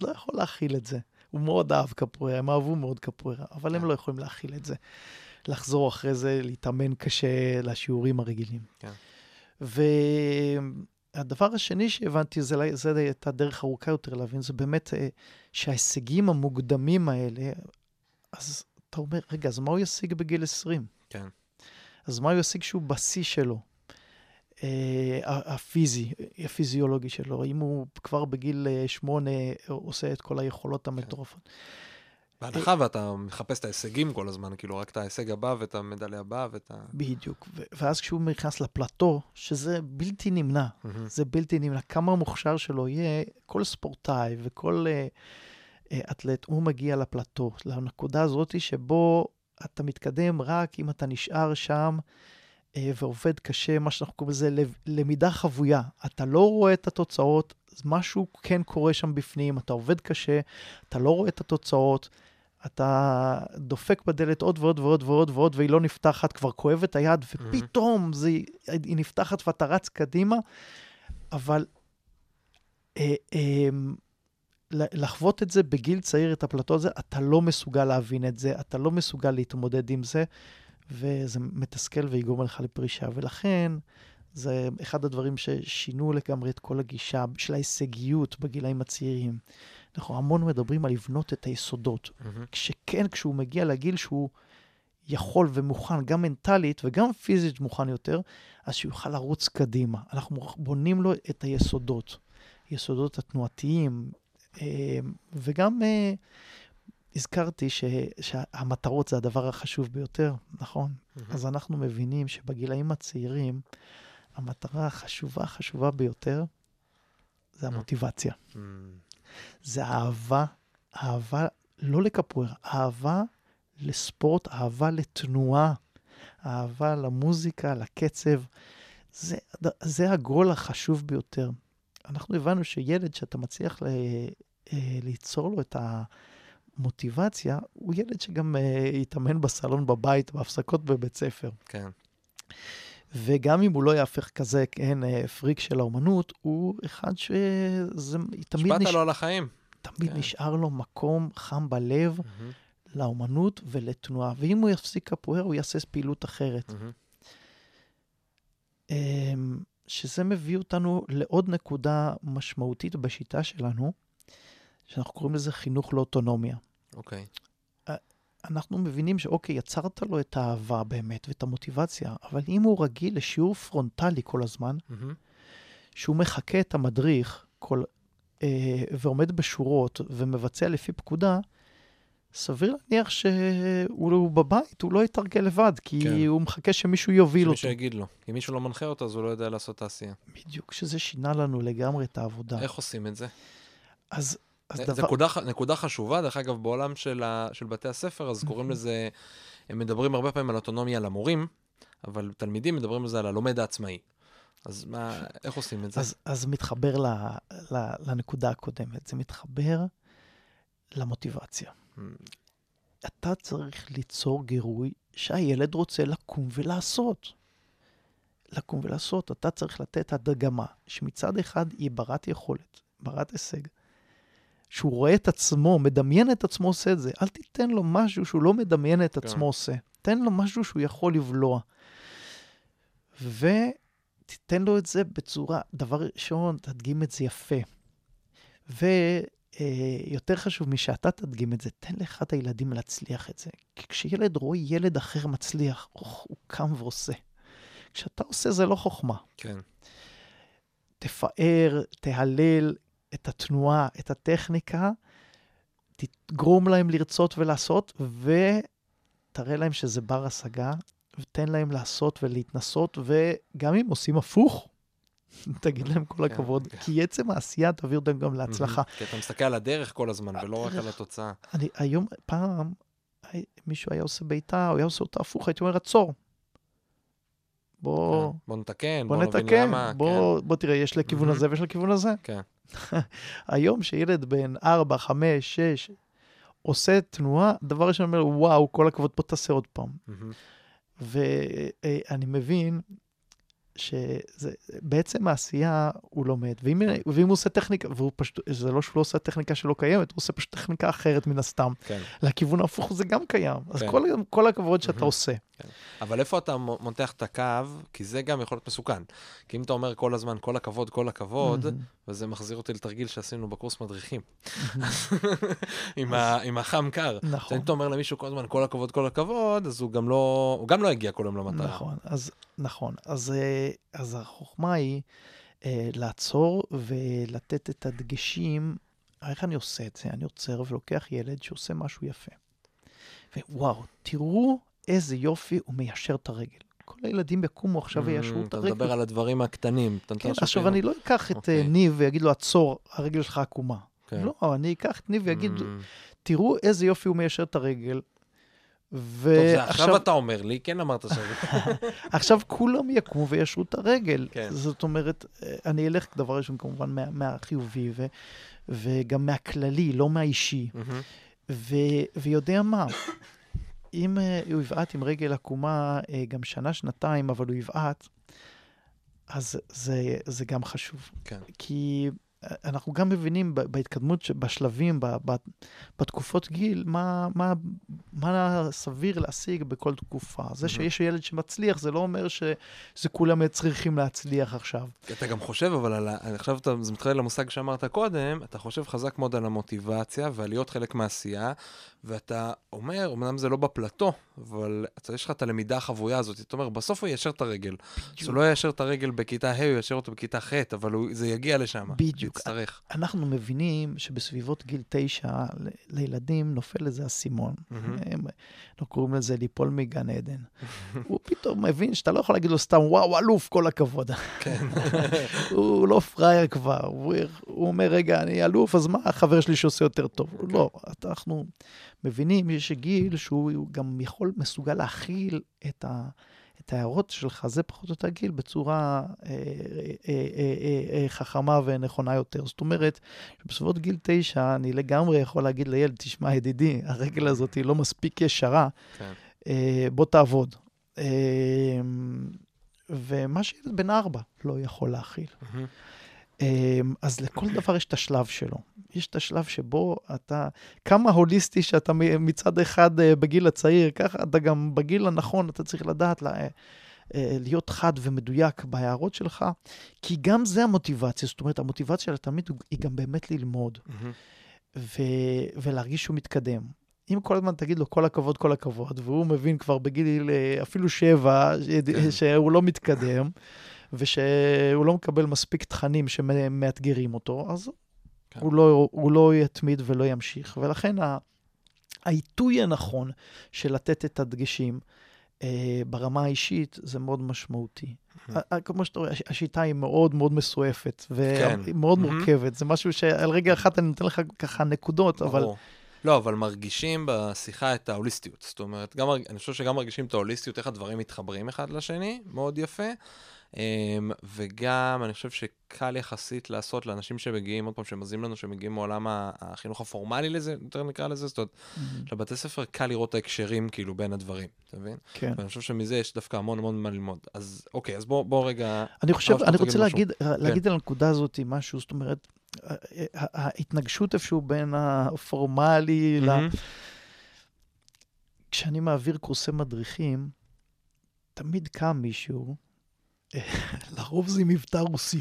לא יכול להכיל את זה. הוא מאוד אהב קפוארה, הם אהבו מאוד קפוארה, אבל הם כן. לא יכולים להכיל את זה. לחזור אחרי זה, להתאמן קשה לשיעורים הרגילים. כן. והדבר השני שהבנתי, זה, זה הייתה דרך ארוכה יותר להבין, זה באמת אה, שההישגים המוקדמים האלה, אז אתה אומר, רגע, אז מה הוא ישיג בגיל 20? כן. אז מה הוא ישיג שהוא בשיא שלו? אה, הפיזי, הפיזיולוגי שלו, אם הוא כבר בגיל אה, שמונה עושה את כל היכולות המטורפות. בהנחה ואתה מחפש את ההישגים כל הזמן, כאילו רק את ההישג הבא ואת המדליה הבאה ואת ה... בדיוק. ואז כשהוא נכנס לפלטו, שזה בלתי נמנע. זה בלתי נמנע, כמה מוכשר שלו יהיה, כל ספורטאי וכל אה, אה, אתלט, הוא מגיע לפלטו, לנקודה הזאת שבו אתה מתקדם רק אם אתה נשאר שם אה, ועובד קשה, מה שאנחנו קוראים לזה למידה חבויה. אתה לא רואה את התוצאות, משהו כן קורה שם בפנים, אתה עובד קשה, אתה לא רואה את התוצאות. אתה דופק בדלת עוד ועוד ועוד ועוד ועוד, והיא לא נפתחת, כבר כואב את היד, ופתאום זה, היא נפתחת ואתה רץ קדימה, אבל אה, אה, לחוות את זה בגיל צעיר, את הפלטו הזה, אתה לא מסוגל להבין את זה, אתה לא מסוגל להתמודד עם זה, וזה מתסכל ויגרום לך לפרישה. ולכן, זה אחד הדברים ששינו לגמרי את כל הגישה של ההישגיות בגילאים הצעירים. אנחנו המון מדברים על לבנות את היסודות. מהמם. כשכן, כשהוא מגיע לגיל שהוא יכול ומוכן, גם מנטלית וגם פיזית מוכן יותר, אז שהוא יוכל לרוץ קדימה. אנחנו בונים לו את היסודות, יסודות התנועתיים, אה, וגם אה, הזכרתי ש, שהמטרות זה הדבר החשוב ביותר, נכון? מהמם. אז אנחנו מבינים שבגילאים הצעירים, המטרה החשובה, החשובה ביותר, זה המוטיבציה. מהמם. זה אהבה, אהבה לא לקפוארה, אהבה לספורט, אהבה לתנועה, אהבה למוזיקה, לקצב. זה, זה הגול החשוב ביותר. אנחנו הבנו שילד שאתה מצליח ל, אה, ליצור לו את המוטיבציה, הוא ילד שגם אה, יתאמן בסלון בבית, בהפסקות בבית ספר. כן. וגם אם הוא לא יהפך כזה, כן, אה, פריק של האומנות, הוא אחד שזה תמיד, השפעת נש... לו על החיים. תמיד כן. נשאר לו מקום חם בלב מהמם. לאומנות ולתנועה. ואם הוא יפסיק קפוארה, הוא יעשה פעילות אחרת. אמ, שזה מביא אותנו לעוד נקודה משמעותית בשיטה שלנו, שאנחנו קוראים לזה חינוך לאוטונומיה. אוקיי. אנחנו מבינים שאוקיי, יצרת לו את האהבה באמת ואת המוטיבציה, אבל אם הוא רגיל לשיעור פרונטלי כל הזמן, מהמם. שהוא מחקה את המדריך כל, אה, ועומד בשורות ומבצע לפי פקודה, סביר להניח שהוא בבית, הוא לא יתרגל לבד, כי כן. הוא מחכה שמישהו יוביל אותו. שמישהו יגיד לו. אם מישהו לא מנחה אותו, אז הוא לא יודע לעשות את העשייה. בדיוק, שזה שינה לנו לגמרי את העבודה. איך עושים את זה? אז, דבר... נקודה, נקודה חשובה, דרך אגב, בעולם של, ה, של בתי הספר, אז קוראים לזה, הם מדברים הרבה פעמים על אוטונומיה למורים, אבל תלמידים מדברים על זה על הלומד העצמאי. אז מה, איך עושים את זה? אז, אז מתחבר ל, ל, לנקודה הקודמת, זה מתחבר למוטיבציה. Hmm, אתה צריך ליצור גירוי שהילד רוצה לקום ולעשות. לקום ולעשות, אתה צריך לתת הדגמה שמצד אחד היא ברת יכולת, ברת הישג, שהוא רואה את עצמו, מדמיין את עצמו עושה את זה. אל תיתן לו משהו שהוא לא מדמיין את כן. עצמו עושה. תן לו משהו שהוא יכול לבלוע. ותיתן לו את זה בצורה, דבר ראשון, תדגים את זה יפה. ויותר חשוב משאתה תדגים את זה, תן לאחד הילדים להצליח את זה. כי כשילד רואה ילד אחר מצליח, אוח, הוא קם ועושה. כשאתה עושה זה לא חוכמה. כן. תפאר, תהלל את התנועה, את הטכניקה, תגרום להם לרצות ולעשות, ותראה להם שזה בר השגה, ותן להם לעשות ולהתנסות, וגם אם עושים הפוך, תגיד להם כל כן, הכבוד, כן. כי עצם העשייה תביא אותם גם להצלחה. כי אתה מסתכל על הדרך כל הזמן, ולא רק על. התוצאה. אני היום, פעם, מישהו היה עושה בעיטה, הוא היה עושה אותה הפוך, הייתי אומר, עצור. בוא, כן. בוא נתקן, בוא בוא נתקן, למה. בוא, בוא תראה, יש לכיוון. הזה ויש לכיוון הזה. כן. היום שילד בן 4, 5, 6 עושה תנועה, דבר ראשון אומר, וואו, כל הכבוד, בוא תעשה עוד פעם. כן. ואני מבין שבעצם העשייה הוא לומד, ואם, ואם הוא עושה טכניקה, והוא פשוט, זה לא שהוא לא עושה טכניקה שלא קיימת, הוא עושה פשוט טכניקה אחרת מן הסתם. כן. לכיוון ההפוך זה גם קיים. אז כן. כל, כל הכבוד שאתה מהמם. עושה. אבל איפה אתה מותח את הקו? כי זה גם יכול להיות מסוכן. כי אם אתה אומר כל הזמן, כל הכבוד, כל הכבוד, מהמם. וזה מחזיר אותי לתרגיל שעשינו בקורס מדריכים. עם ה- עם החם קר. נכון. אם אתה אומר למישהו כל הזמן, כל הכבוד, כל הכבוד, אז הוא גם לא, הוא גם לא יגיע כל יום למטרה. נכון, אז, נכון. אז, אה, אז החוכמה היא אה, לעצור ולתת את הדגשים. איך אני עושה את זה? אני עוצר ולוקח ילד שעושה משהו יפה. ווואו, תראו איזה יופי הוא מיישר את הרגל. כל הילדים יקומו עכשיו וישרו את Mm, אתה הרגל. מדבר על הדברים הקטנים. אתה כן, עכשיו. אני לא אקח את אוקיי. אה, ניב ואגיד לו, עצור, הרגל שלך עקומה. כן. לא, אני אקח את ניב ואגיד, Mm. תראו איזה יופי הוא מיישר את הרגל. טוב, זה עכשיו אתה אומר לי, כן אמרת שזה. עכשיו כולם יקומו וישרו את הרגל. כן. זאת אומרת, אה, אני אלך דבר ראשון כמובן מה, מהחיובי ו, וגם מהכללי, לא מהאישי. ו, ויודע מה, אם אה, הוא יבעט עם רגל עקומה אה, גם שנה, שנתיים, אבל הוא יבעט, אז זה, זה גם חשוב. כן. כי אנחנו גם מבינים בהתקדמות, בשלבים, בתקופות גיל, מה, מה, מה סביר להשיג בכל תקופה. זה. שיש ילד שמצליח, זה לא אומר שזה כולם צריכים להצליח עכשיו. אתה גם חושב, אבל על. עכשיו אתה, זה מתחבר למושג שאמרת קודם, אתה חושב חזק מאוד על המוטיבציה ועל להיות חלק מהעשייה, ואתה אומר, אמנם זה לא בפלטו, אבל אתה, יש לך את הלמידה החבויה הזאת, אתה אומר, בסוף הוא יישר את הרגל. אז הוא לא יישר את הרגל בכיתה ה', הוא יישר אותו בכיתה ח', אבל הוא, זה יגיע לשם. בדיוק. יצטרך. אנחנו מבינים שבסביבות גיל תשע לילדים נופל איזה אסימון. הם לא קוראים לזה ליפול מגן עדן. הוא פתאום מבין שאתה לא יכול להגיד לו סתם, וואו, אלוף, כל הכבוד. כן. הוא לא פראייר כבר, הוא, הוא אומר, רגע, אני אלוף, אז מה החבר שלי שעושה יותר טוב? אוקיי. לא, אנחנו מבינים, יש גיל שהוא גם יכול, מסוגל להכיל את, ה, את ההערות שלך, זה פחות או יותר גיל, בצורה אה, אה, אה, אה, אה, חכמה ונכונה יותר. זאת אומרת, בסביבות גיל תשע, אני לגמרי יכול להגיד לילד, תשמע, ידידי, הרגל הזאת היא לא מספיק ישרה, כן. אה, בוא תעבוד. אה, ומה שילד בן ארבע לא יכול להכיל. מהמם. אמ, אז לכל דבר יש את השלב שלו. יש את השלב שבו אתה, כמה הוליסטי שאתה מצד אחד אה, בגיל הצעיר, ככה אתה גם בגיל הנכון, אתה צריך לדעת לה, אה, אה, להיות חד ומדויק בהערות שלך, כי גם זה המוטיבציה, זאת אומרת, המוטיבציה של התלמיד היא גם באמת ללמוד מהמם. ו- ולהרגיש שהוא מתקדם. אם כל הזמן תגיד לו כל הכבוד, כל הכבוד, והוא מבין כבר בגיל אפילו שבע, כן. שהוא לא מתקדם, ושהוא לא מקבל מספיק תכנים שמאתגרים אותו, אז כן. הוא, לא, הוא לא יתמיד ולא ימשיך. ולכן ה- העיתוי הנכון של לתת את הדגשים אה, ברמה האישית זה מאוד משמעותי. כמו שאתה רואה, הש- השיטה היא מאוד מאוד מסועפת, כן. והיא מאוד Mhm. מורכבת. זה משהו שעל רגע אחת אני נותן לך ככה נקודות, אבל. לא, אבל מרגישים בשיחה את ההוליסטיות. זאת אומרת, גם, אני חושב שגם מרגישים את ההוליסטיות, איך הדברים מתחברים אחד לשני, מאוד יפה. אמ, וגם, אני חושב שקל יחסית לעשות לאנשים שמגיעים, עוד פעם, שמזים לנו, שמגיעים מעולם החינוך הפורמלי לזה, יותר נקרא לזה, זאת אומרת, לבתי ספר קל לראות את ההקשרים, כאילו, בין הדברים, אתה מבין? כן. ואני חושב שמזה יש דווקא המון המון מה ללמוד. אז אוקיי, אז בוא, בוא רגע... אני חושב, אני רוצה להגיד להגיד, להגיד על הנקודה הזאת משהו, זאת אומרת, ה- ה- ההתנגשות איפשהו בין הפורמלי ל... מהמם. כשאני מעביר קורסי מדריכים, תמיד קם מישהו, לרוב זה מבטא רוסי.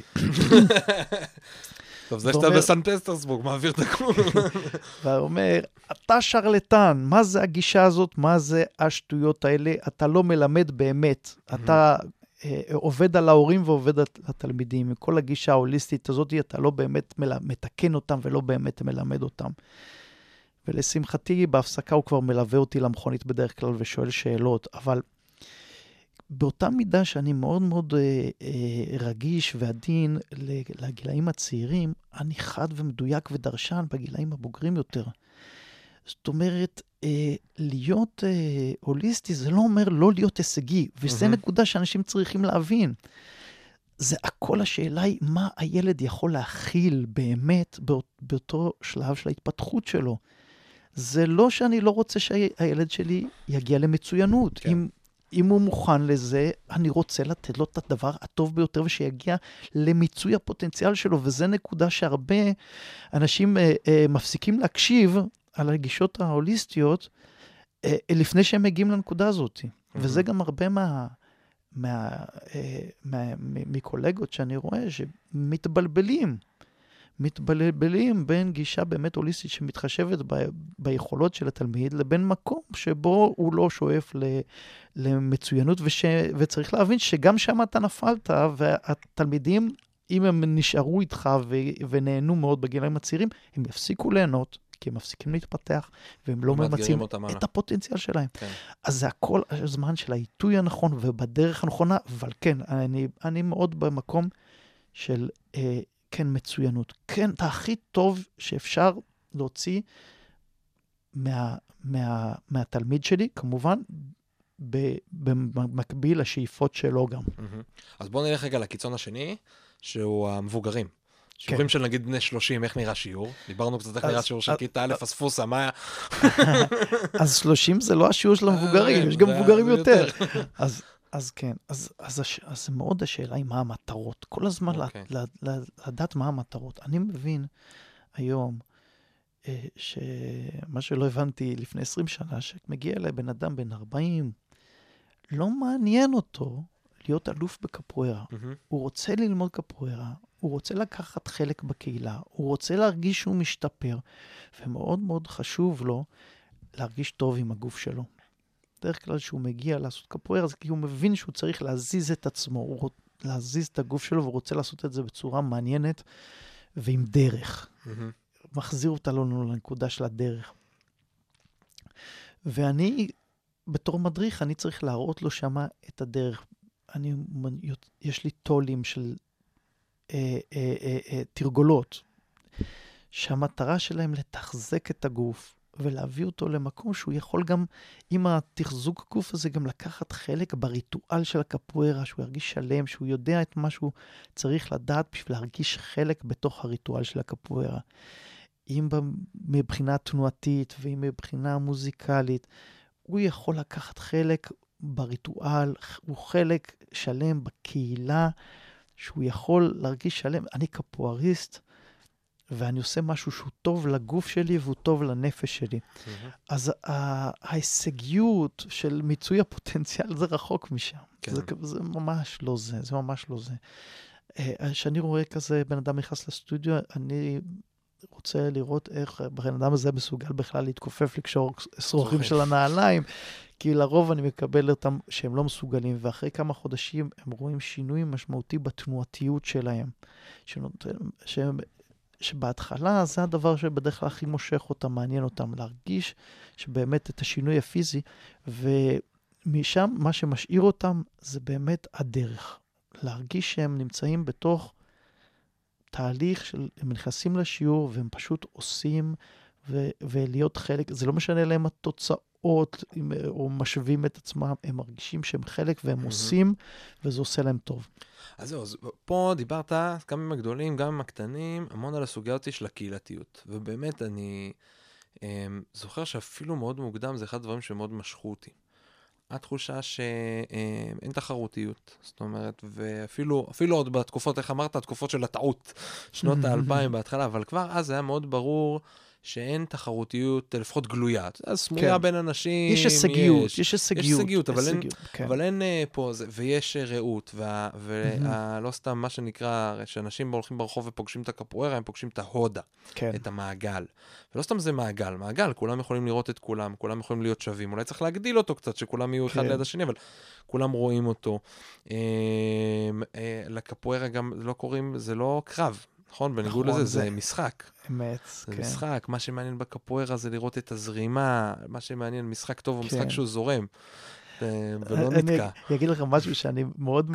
טוב, זה שאתה בסן פטרסבורג, מעביר את הקורס. ואומר, אתה שרלטן, מה זה הגישה הזאת? מה זה השטויות האלה? אתה לא מלמד באמת. אתה אה, עובד על ההורים ועובד על התלמידים. עם כל הגישה ההוליסטית הזאת, אתה לא באמת. מתקן אותם ולא באמת מלמד אותם. ולשמחתי, בהפסקה הוא כבר מלווה אותי למכונית בדרך כלל ושואל שאלות, אבל באותה מידה שאני מאוד מאוד אה, אה, רגיש ועדין לגילאים הצעירים, אני חד ומדויק ודרשן בגילאים הבוגרים יותר. זאת אומרת, אה, להיות אה, הוליסטי זה לא אומר לא להיות הישגי, וזו מהמם. נקודה שאנשים צריכים להבין. זה הכל השאלה היא מה הילד יכול להכיל באמת באות, באותו שלב של ההתפתחות שלו. זה לא שאני לא רוצה שהילד שלי יגיע למצוינות. כן. אם אם הוא מוכן לזה, אני רוצה לתת לו את הדבר הטוב ביותר ושיגיע למיצוי הפוטנציאל שלו, וזו נקודה שהרבה אנשים אה, אה, מפסיקים להקשיב על הגישות ההוליסטיות אה, לפני שהם מגיעים לנקודה הזאת. Mm-hmm. וזה גם הרבה מה... מה, אה, מה, מקולגות שאני רואה שמתבלבלים. מתבלבלים בין גישה באמת הוליסטית שמתחשבת ב, ביכולות של התלמיד, לבין מקום שבו הוא לא שואף ל, למצוינות, וש, וצריך להבין שגם שם אתה נפלת, והתלמידים, אם הם נשארו איתך ו, ונהנו מאוד בגילאים הצעירים, הם יפסיקו ליהנות. כי הם מפסיקים להתפתח, והם לא ממצים את. הפוטנציאל שלהם. כן. אז זה הכל הזמן של העיתוי הנכון ובדרך הנכונה, אבל כן, אני, אני מאוד במקום של אה, כן מצוינות. כן, את הכי טוב שאפשר להוציא מה, מה, מהתלמיד שלי, כמובן, במקביל לשאיפות שלו גם. אז בואו נלך רגע לקיצון השני, שהוא המבוגרים. שיעורים כן. של נגיד בני 30, איך נראה שיעור? דיברנו קצת איך נראה שיעור של כיתה א', אספוסה, מה היה? אז 30 זה לא השיעור של המבוגרים, יש גם מבוגרים יותר. אז אז כן, אז, אז, אז מאוד השאלה היא מה המטרות. כל הזמן okay. אוקיי. לדעת מה המטרות. אני מבין היום אה, שמה שלא הבנתי לפני 20 שנה, שמגיע אליי בן אדם בן 40, לא מעניין אותו להיות אלוף בקפוארה. Mm-hmm. הוא רוצה ללמוד קפוארה, הוא רוצה לקחת חלק בקהילה, הוא רוצה להרגיש שהוא משתפר, ומאוד מאוד חשוב לו להרגיש טוב עם הגוף שלו. בדרך כלל כשהוא מגיע לעשות קפוארה, זה כי הוא מבין שהוא צריך להזיז את עצמו, הוא רוצ... להזיז את הגוף שלו, והוא רוצה לעשות את זה בצורה מעניינת ועם דרך. Mm-hmm. מחזיר אותנו לנקודה של הדרך. ואני, בתור מדריך, אני צריך להראות לו שמה את הדרך. אני, יש לי טולים של אה, אה, אה, אה, תרגולות, שהמטרה שלהם לתחזק את הגוף, ולהביא אותו למקום שהוא יכול גם, עם התחזוק גוף הזה, גם לקחת חלק בריטואל של הקפוארה, שהוא ירגיש שלם, שהוא יודע את מה שהוא צריך לדעת בשביל להרגיש חלק בתוך הריטואל של הקפוארה. אם מבחינה תנועתית ואם מבחינה מוזיקלית, הוא יכול לקחת חלק בריטואל, הוא חלק שלם בקהילה, שהוא יכול להרגיש שלם. אני קפואריסט, ואני עושה משהו שהוא טוב לגוף שלי והוא טוב לנפש שלי. Mm-hmm. אז ההישגיות של מיצוי הפוטנציאל זה רחוק משם. כן. זה, זה ממש לא זה, זה ממש לא זה. אה, כשאני רואה כזה בן אדם נכנס לסטודיו, אני רוצה לראות איך הבן אדם הזה מסוגל בכלל להתכופף, לקשור שרוכים של הנעליים, כי לרוב אני מקבל אותם שהם לא מסוגלים, ואחרי כמה חודשים הם רואים שינוי משמעותי בתנועתיות שלהם, שנותן, שהם שבהתחלה זה הדבר שבדרך כלל הכי מושך אותם, מעניין אותם, להרגיש שבאמת את השינוי הפיזי, ומשם מה שמשאיר אותם זה באמת הדרך. להרגיש שהם נמצאים בתוך תהליך של, הם נכנסים לשיעור והם פשוט עושים, ו, ולהיות חלק, זה לא משנה להם התוצאות, או משווים את עצמם, הם מרגישים שהם חלק והם mm-hmm. עושים, וזה עושה להם טוב. אז זהו, אז פה דיברת גם עם הגדולים, גם עם הקטנים, המון על הסוגיה הזאת של הקהילתיות. ובאמת, אני um, זוכר שאפילו מאוד מוקדם, זה אחד הדברים שמאוד משכו אותי. התחושה שאין תחרותיות, זאת אומרת, ואפילו אפילו עוד בתקופות, איך אמרת, התקופות של הטעות, שנות האלפיים בהתחלה, אבל כבר אז היה מאוד ברור שאין תחרותיות, לפחות גלויה. אז סמויה כן. בין אנשים, יש הישגיות, יש, יש הישגיות. יש הישגיות, אבל, הישגיות, אין, כן. אבל אין uh, פה, זה, ויש uh, רעות, ולא mm-hmm. סתם מה שנקרא, שאנשים הולכים ברחוב ופוגשים את הקפוארה, הם פוגשים את ההודה, כן. את המעגל. ולא סתם זה מעגל, מעגל, כולם יכולים לראות את כולם, כולם יכולים להיות שווים. אולי צריך להגדיל אותו קצת, שכולם יהיו כן. אחד ליד השני, אבל כולם רואים אותו. Uh, uh, לקפוארה גם לא קוראים, זה לא קרב, נכון? בניגוד נכון, לזה, זה, זה משחק. אמת, זה כן. משחק, מה שמעניין בקפוארה זה לראות את הזרימה, מה שמעניין, משחק טוב הוא כן. משחק שהוא זורם. ולא נתקע. אני אגיד לך משהו שאני מאוד,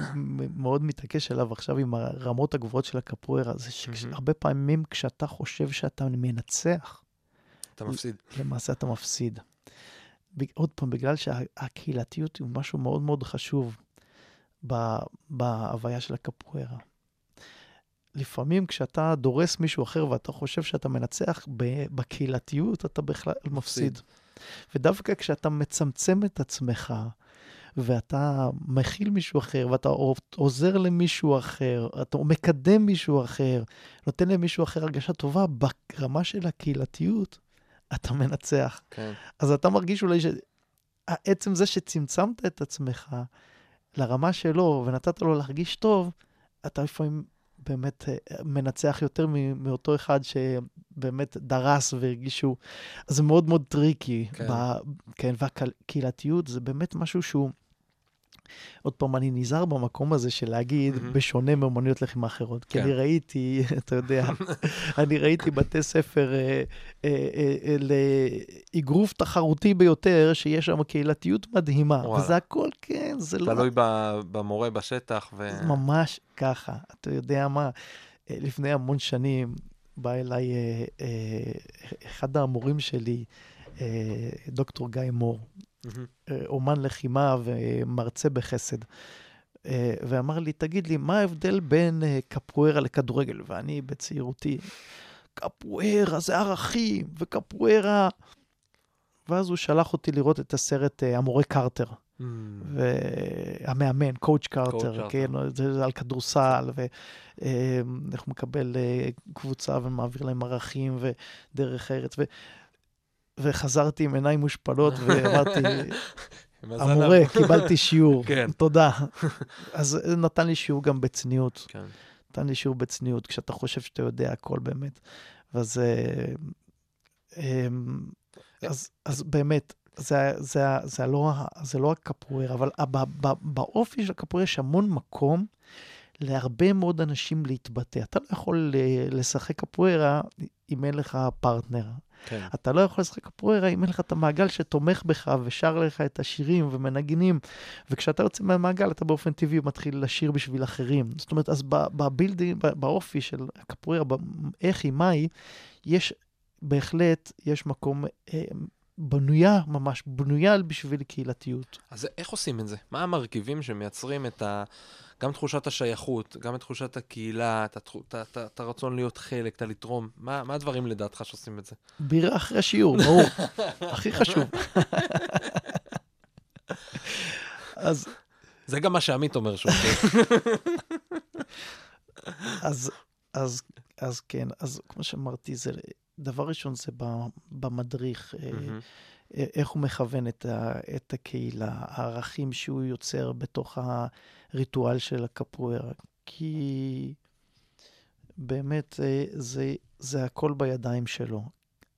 מאוד מתעקש עליו עכשיו עם הרמות הגבוהות של הקפוארה, זה שהרבה פעמים כשאתה חושב שאתה מנצח, אתה מפסיד. למעשה אתה מפסיד. עוד פעם, בגלל שהקהילתיות היא משהו מאוד מאוד חשוב בהוויה של הקפוארה. לפעמים כשאתה דורס מישהו אחר ואתה חושב שאתה מנצח בקהילתיות, אתה בכלל מפסיד. ודווקא כשאתה מצמצם את עצמך ואתה מכיל מישהו אחר, ואתה עוזר למישהו אחר, אתה מקדם מישהו אחר, נותן למישהו אחר הרגשה טובה, ברמה של הקהילתיות, אתה מנצח. כן. אז אתה מרגיש אולי שעצם זה שצמצמת את עצמך לרמה שלו ונתת לו להרגיש טוב, אתה לפעמים באמת אה, מנצח יותר מאותו אחד שבאמת דרס והרגיש שהוא... זה מאוד מאוד tricky. כן. ב, כן, והקהילתיות זה באמת משהו שהוא... עוד פעם, אני נזהר במקום הזה של להגיד, mm-hmm. בשונה מאומנויות לחימה אחרות. כן. כי אני ראיתי, אתה יודע, אני ראיתי בתי ספר אה, אה, אה, לאגרוף תחרותי ביותר, שיש שם קהילתיות מדהימה. וואלה. וזה הכל, כן, זה לא... תלוי במורה בשטח. ו... ממש ככה. אתה יודע מה, אה, לפני המון שנים בא אליי אה, אה, אחד המורים שלי, אה, דוקטור גיא מור. אה, אומן לחימה ומרצה בחסד. אה, ואמר לי, תגיד לי, מה ההבדל בין אה, קפוארה לכדורגל? ואני בצעירותי, קפוארה זה ערכים, וקפוארה... ואז הוא שלח אותי לראות את הסרט המורה קרטר. Mm. והמאמן, קואוצ' קרטר, כן, זה על כדורסל, ואיך הוא מקבל קבוצה ומעביר להם ערכים ודרך ארץ. וחזרתי עם עיניים מושפלות ואמרתי, המורה, קיבלתי שיעור, כן. תודה. אז נתן לי שיעור גם בצניעות. כן. נתן לי שיעור בצניעות, כשאתה חושב שאתה יודע הכל באמת. ואז... אה, אמ, אז, אז באמת, זה, זה, זה, לא, זה לא הקפואר, אבל באופי של הקפואר יש המון מקום להרבה מאוד אנשים להתבטא. אתה לא יכול אה, לשחק קפוארה אם אין לך פרטנר. כן. אתה לא יכול לשחק קפוארה אם אין לך את המעגל שתומך בך ושר לך את השירים ומנגינים. וכשאתה יוצא מהמעגל, אתה באופן טבעי מתחיל לשיר בשביל אחרים. זאת אומרת, אז ב building, באופי של הקפוארה, איך היא, מה היא, יש בהחלט, יש מקום... אה, בנויה, ממש בנויה בשביל קהילתיות. אז איך עושים את זה? מה המרכיבים שמייצרים את ה... גם תחושת השייכות, גם את תחושת הקהילה, את, הרצון להיות חלק, את הלתרום. מה, מה הדברים לדעתך שעושים את זה? בירה אחרי השיעור, ברור. הכי חשוב. אז... זה גם מה שעמית אומר שהוא אז, אז, אז כן, אז כמו שאמרתי, זה, דבר ראשון זה במדריך. Mm-hmm. איך הוא מכוון את, ה, את הקהילה, הערכים שהוא יוצר בתוך הריטואל של הקפוארה. כי באמת אה, זה, זה הכל בידיים שלו.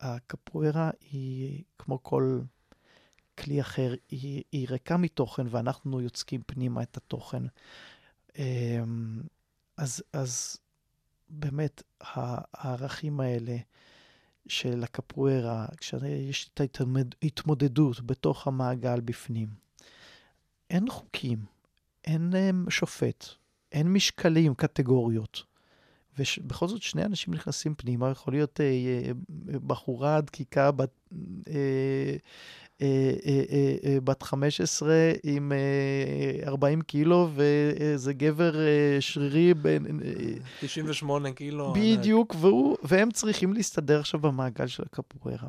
הקפוארה היא, כמו כל כלי אחר, היא, היא ריקה מתוכן, ואנחנו יוצקים פנימה את התוכן. אמ, אז, אז באמת, הערכים האלה, של הקפוארה, כשיש את ההתמודדות בתוך המעגל בפנים. אין חוקים, אין um, שופט, אין משקלים, קטגוריות. ובכל זאת שני אנשים נכנסים פנימה, יכול להיות uh, בחורה דקיקה בת, אה, אה, אה, בת 15 עם 40 קילו, וזה גבר שרירי בין... 98 קילו. בדיוק, והוא, והם צריכים להסתדר עכשיו במעגל של הקפוארה.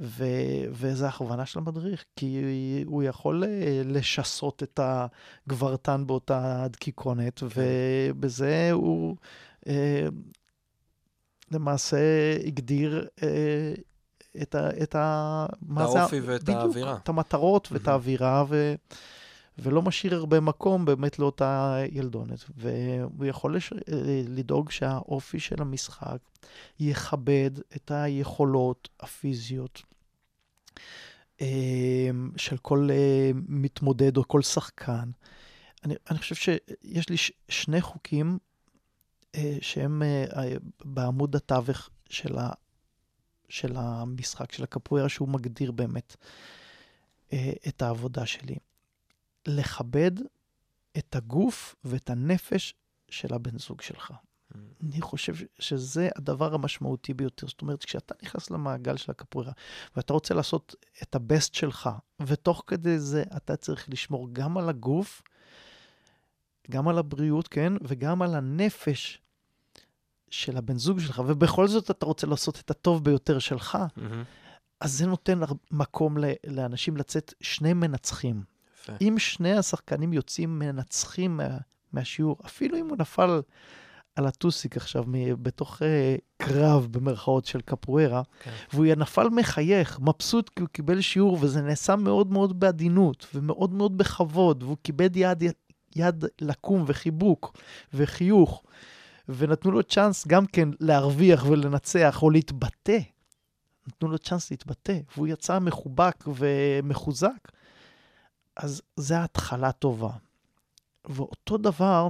ו, וזו הכוונה של המדריך, כי הוא יכול לשסות את הגברתן באותה דקיקונת, כן. ובזה הוא למעשה הגדיר את ה... את ה זה... האופי ואת בדיוק, האווירה. את המטרות ואת האווירה, ו... ולא משאיר הרבה מקום באמת לאותה ילדונת. והוא יכול לש... לדאוג שהאופי של המשחק יכבד את היכולות הפיזיות אמ, של כל אה, מתמודד או כל שחקן. אני, אני חושב שיש לי ש... שני חוקים אה, שהם אה, בעמוד התווך של של המשחק, של הקפוארה, שהוא מגדיר באמת אה, את העבודה שלי. לכבד את הגוף ואת הנפש של הבן זוג שלך. Mm. אני חושב שזה הדבר המשמעותי ביותר. זאת אומרת, כשאתה נכנס למעגל של הקפוארה, ואתה רוצה לעשות את הבסט שלך, ותוך כדי זה אתה צריך לשמור גם על הגוף, גם על הבריאות, כן, וגם על הנפש של הבן זוג שלך, ובכל זאת אתה רוצה לעשות את הטוב ביותר שלך, mm-hmm. אז זה נותן מקום לאנשים לצאת שני מנצחים. יפה. אם שני השחקנים יוצאים מנצחים מה, מהשיעור, אפילו אם הוא נפל על הטוסיק עכשיו בתוך uh, קרב במרכאות של קפוארה, כן. והוא נפל מחייך, מבסוט כי הוא קיבל שיעור, וזה נעשה מאוד מאוד בעדינות, ומאוד מאוד בכבוד, והוא קיבל יד, יד לקום וחיבוק וחיוך, ונתנו לו צ'אנס גם כן להרוויח ולנצח או להתבטא. נתנו לו צ'אנס להתבטא, והוא יצא מחובק ומחוזק. אז זו התחלה טובה. ואותו דבר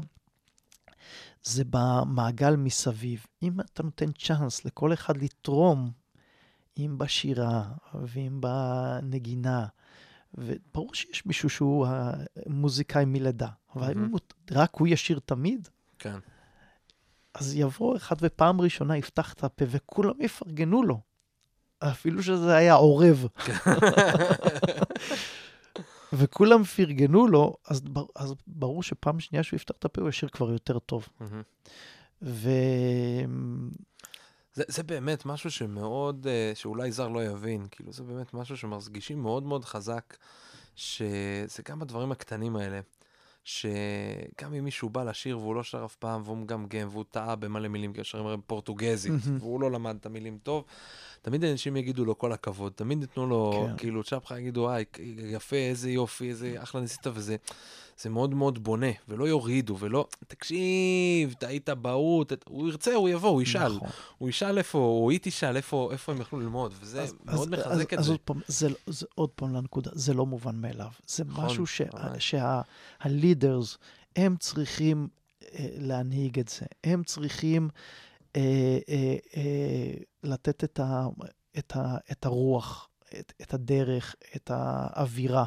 זה במעגל מסביב. אם אתה נותן צ'אנס לכל אחד לתרום, אם בשירה ואם בנגינה, וברור שיש מישהו שהוא המוזיקאי מלידה, אבל. הוא- רק הוא ישיר תמיד, כן. אז יבוא אחד ופעם ראשונה יפתח את הפה וכולם יפרגנו לו. אפילו שזה היה עורב. וכולם פרגנו לו, אז, בר- אז ברור שפעם שנייה שהוא יפתח את הפה הוא ישיר כבר יותר טוב. ו... זה, זה באמת משהו שמאוד, אה, שאולי זר לא יבין, כאילו זה באמת משהו שמרגישים מאוד מאוד חזק, שזה גם בדברים הקטנים האלה, שגם אם מישהו בא לשיר והוא לא שר אף פעם, והוא מגמגם, והוא טעה במלא מילים, כי שרים הרי פורטוגזית. והוא לא למד את המילים טוב, תמיד אנשים יגידו לו כל הכבוד, תמיד ייתנו לו, כן. כאילו, צ'פחה יגידו, היי, יפה, איזה יופי, איזה אחלה ניסית, וזה... זה מאוד מאוד בונה, ולא יורידו, ולא, תקשיב, טעית בהות, הוא ירצה, הוא יבוא, הוא ישאל. נכון. הוא ישאל איפה, או היא תשאל איפה, איפה הם יכלו ללמוד, וזה אז- מאוד אז- מחזק את אז זה. עוד פעם, זה, זה עוד פעם לנקודה, זה לא מובן מאליו. זה נכון, משהו. שהלידרס, הם צריכים אה, להנהיג את זה. הם צריכים אה, אה, אה, לתת את, ה, את, ה, את הרוח, את, את הדרך, את האווירה.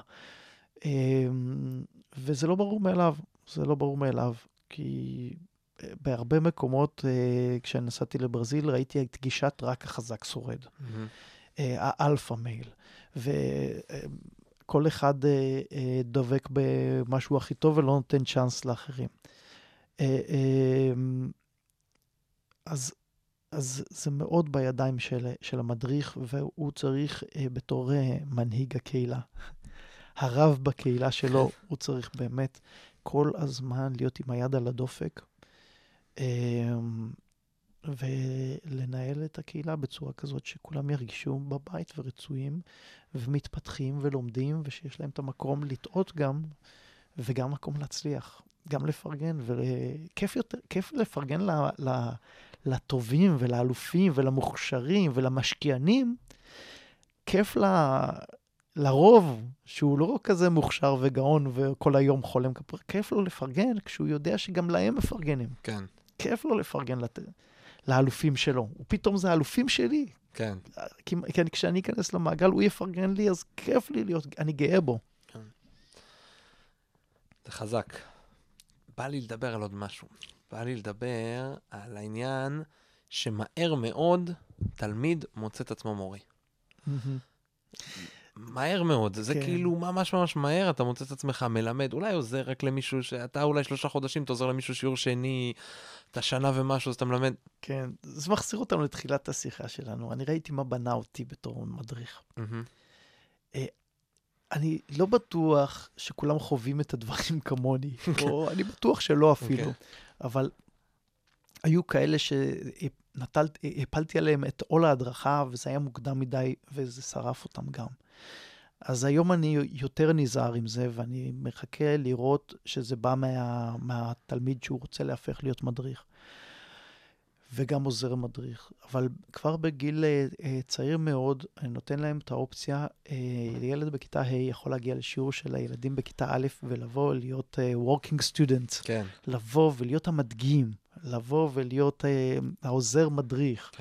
וזה לא ברור מאליו, זה לא ברור מאליו, כי אה, בהרבה מקומות, אה, כשנסעתי לברזיל, ראיתי את גישת רק החזק שורד. אה, האלפא מייל, וכל אחד דבק במשהו הכי טוב ולא נותן צ'אנס לאחרים. אה, אז, אז זה מאוד בידיים של, של המדריך, והוא צריך בתור מנהיג הקהילה, הרב בקהילה שלו, הוא צריך באמת כל הזמן להיות עם היד על הדופק. אה, ולנהל את הקהילה בצורה כזאת שכולם ירגישו בבית ורצויים ומתפתחים ולומדים ושיש להם את המקום לטעות גם וגם מקום להצליח, גם לפרגן וכיף יותר, כיף לפרגן ל, ל, לטובים ולאלופים ולמוכשרים ולמשקיענים, כיף ל... לרוב, שהוא לא כזה מוכשר וגאון וכל היום חולם כפר, כיף לו לפרגן כשהוא יודע שגם להם מפרגנים. כן, כיף לו לפרגן לת... לאלופים שלו. ופתאום זה האלופים שלי. כן. כי, כי אני, כשאני אכנס למעגל, הוא יפרגן לי, אז כיף לי להיות, אני גאה בו. זה חזק. בא לי לדבר על עוד משהו. בא לי לדבר על העניין שמהר מאוד תלמיד מוצא את עצמו מורה. מהר מאוד, זה כן. כאילו ממש ממש מהר, אתה מוצא את עצמך מלמד, אולי עוזר רק למישהו, שאתה אולי שלושה חודשים, אתה עוזר למישהו שיעור שני, אתה שנה ומשהו, אז אתה מלמד. כן, זה מחזיר אותנו לתחילת השיחה שלנו. אני ראיתי מה בנה אותי בתור מדריך. מהמם. אני לא בטוח שכולם חווים את הדברים כמוני, או אני בטוח שלא אפילו, אוקיי. אבל היו כאלה שהפלתי עליהם את עול ההדרכה, וזה היה מוקדם מדי, וזה שרף אותם גם. אז היום אני יותר נזהר עם זה, ואני מחכה לראות שזה בא מה, מהתלמיד שהוא רוצה להפך להיות מדריך. וגם עוזר מדריך. אבל כבר בגיל אה, צעיר מאוד, אני נותן להם את האופציה, אה, ילד בכיתה ה' יכול להגיע לשיעור של הילדים בכיתה א' ולבוא להיות אה, working student, כן, לבוא ולהיות המדגים, לבוא ולהיות אה, העוזר מדריך.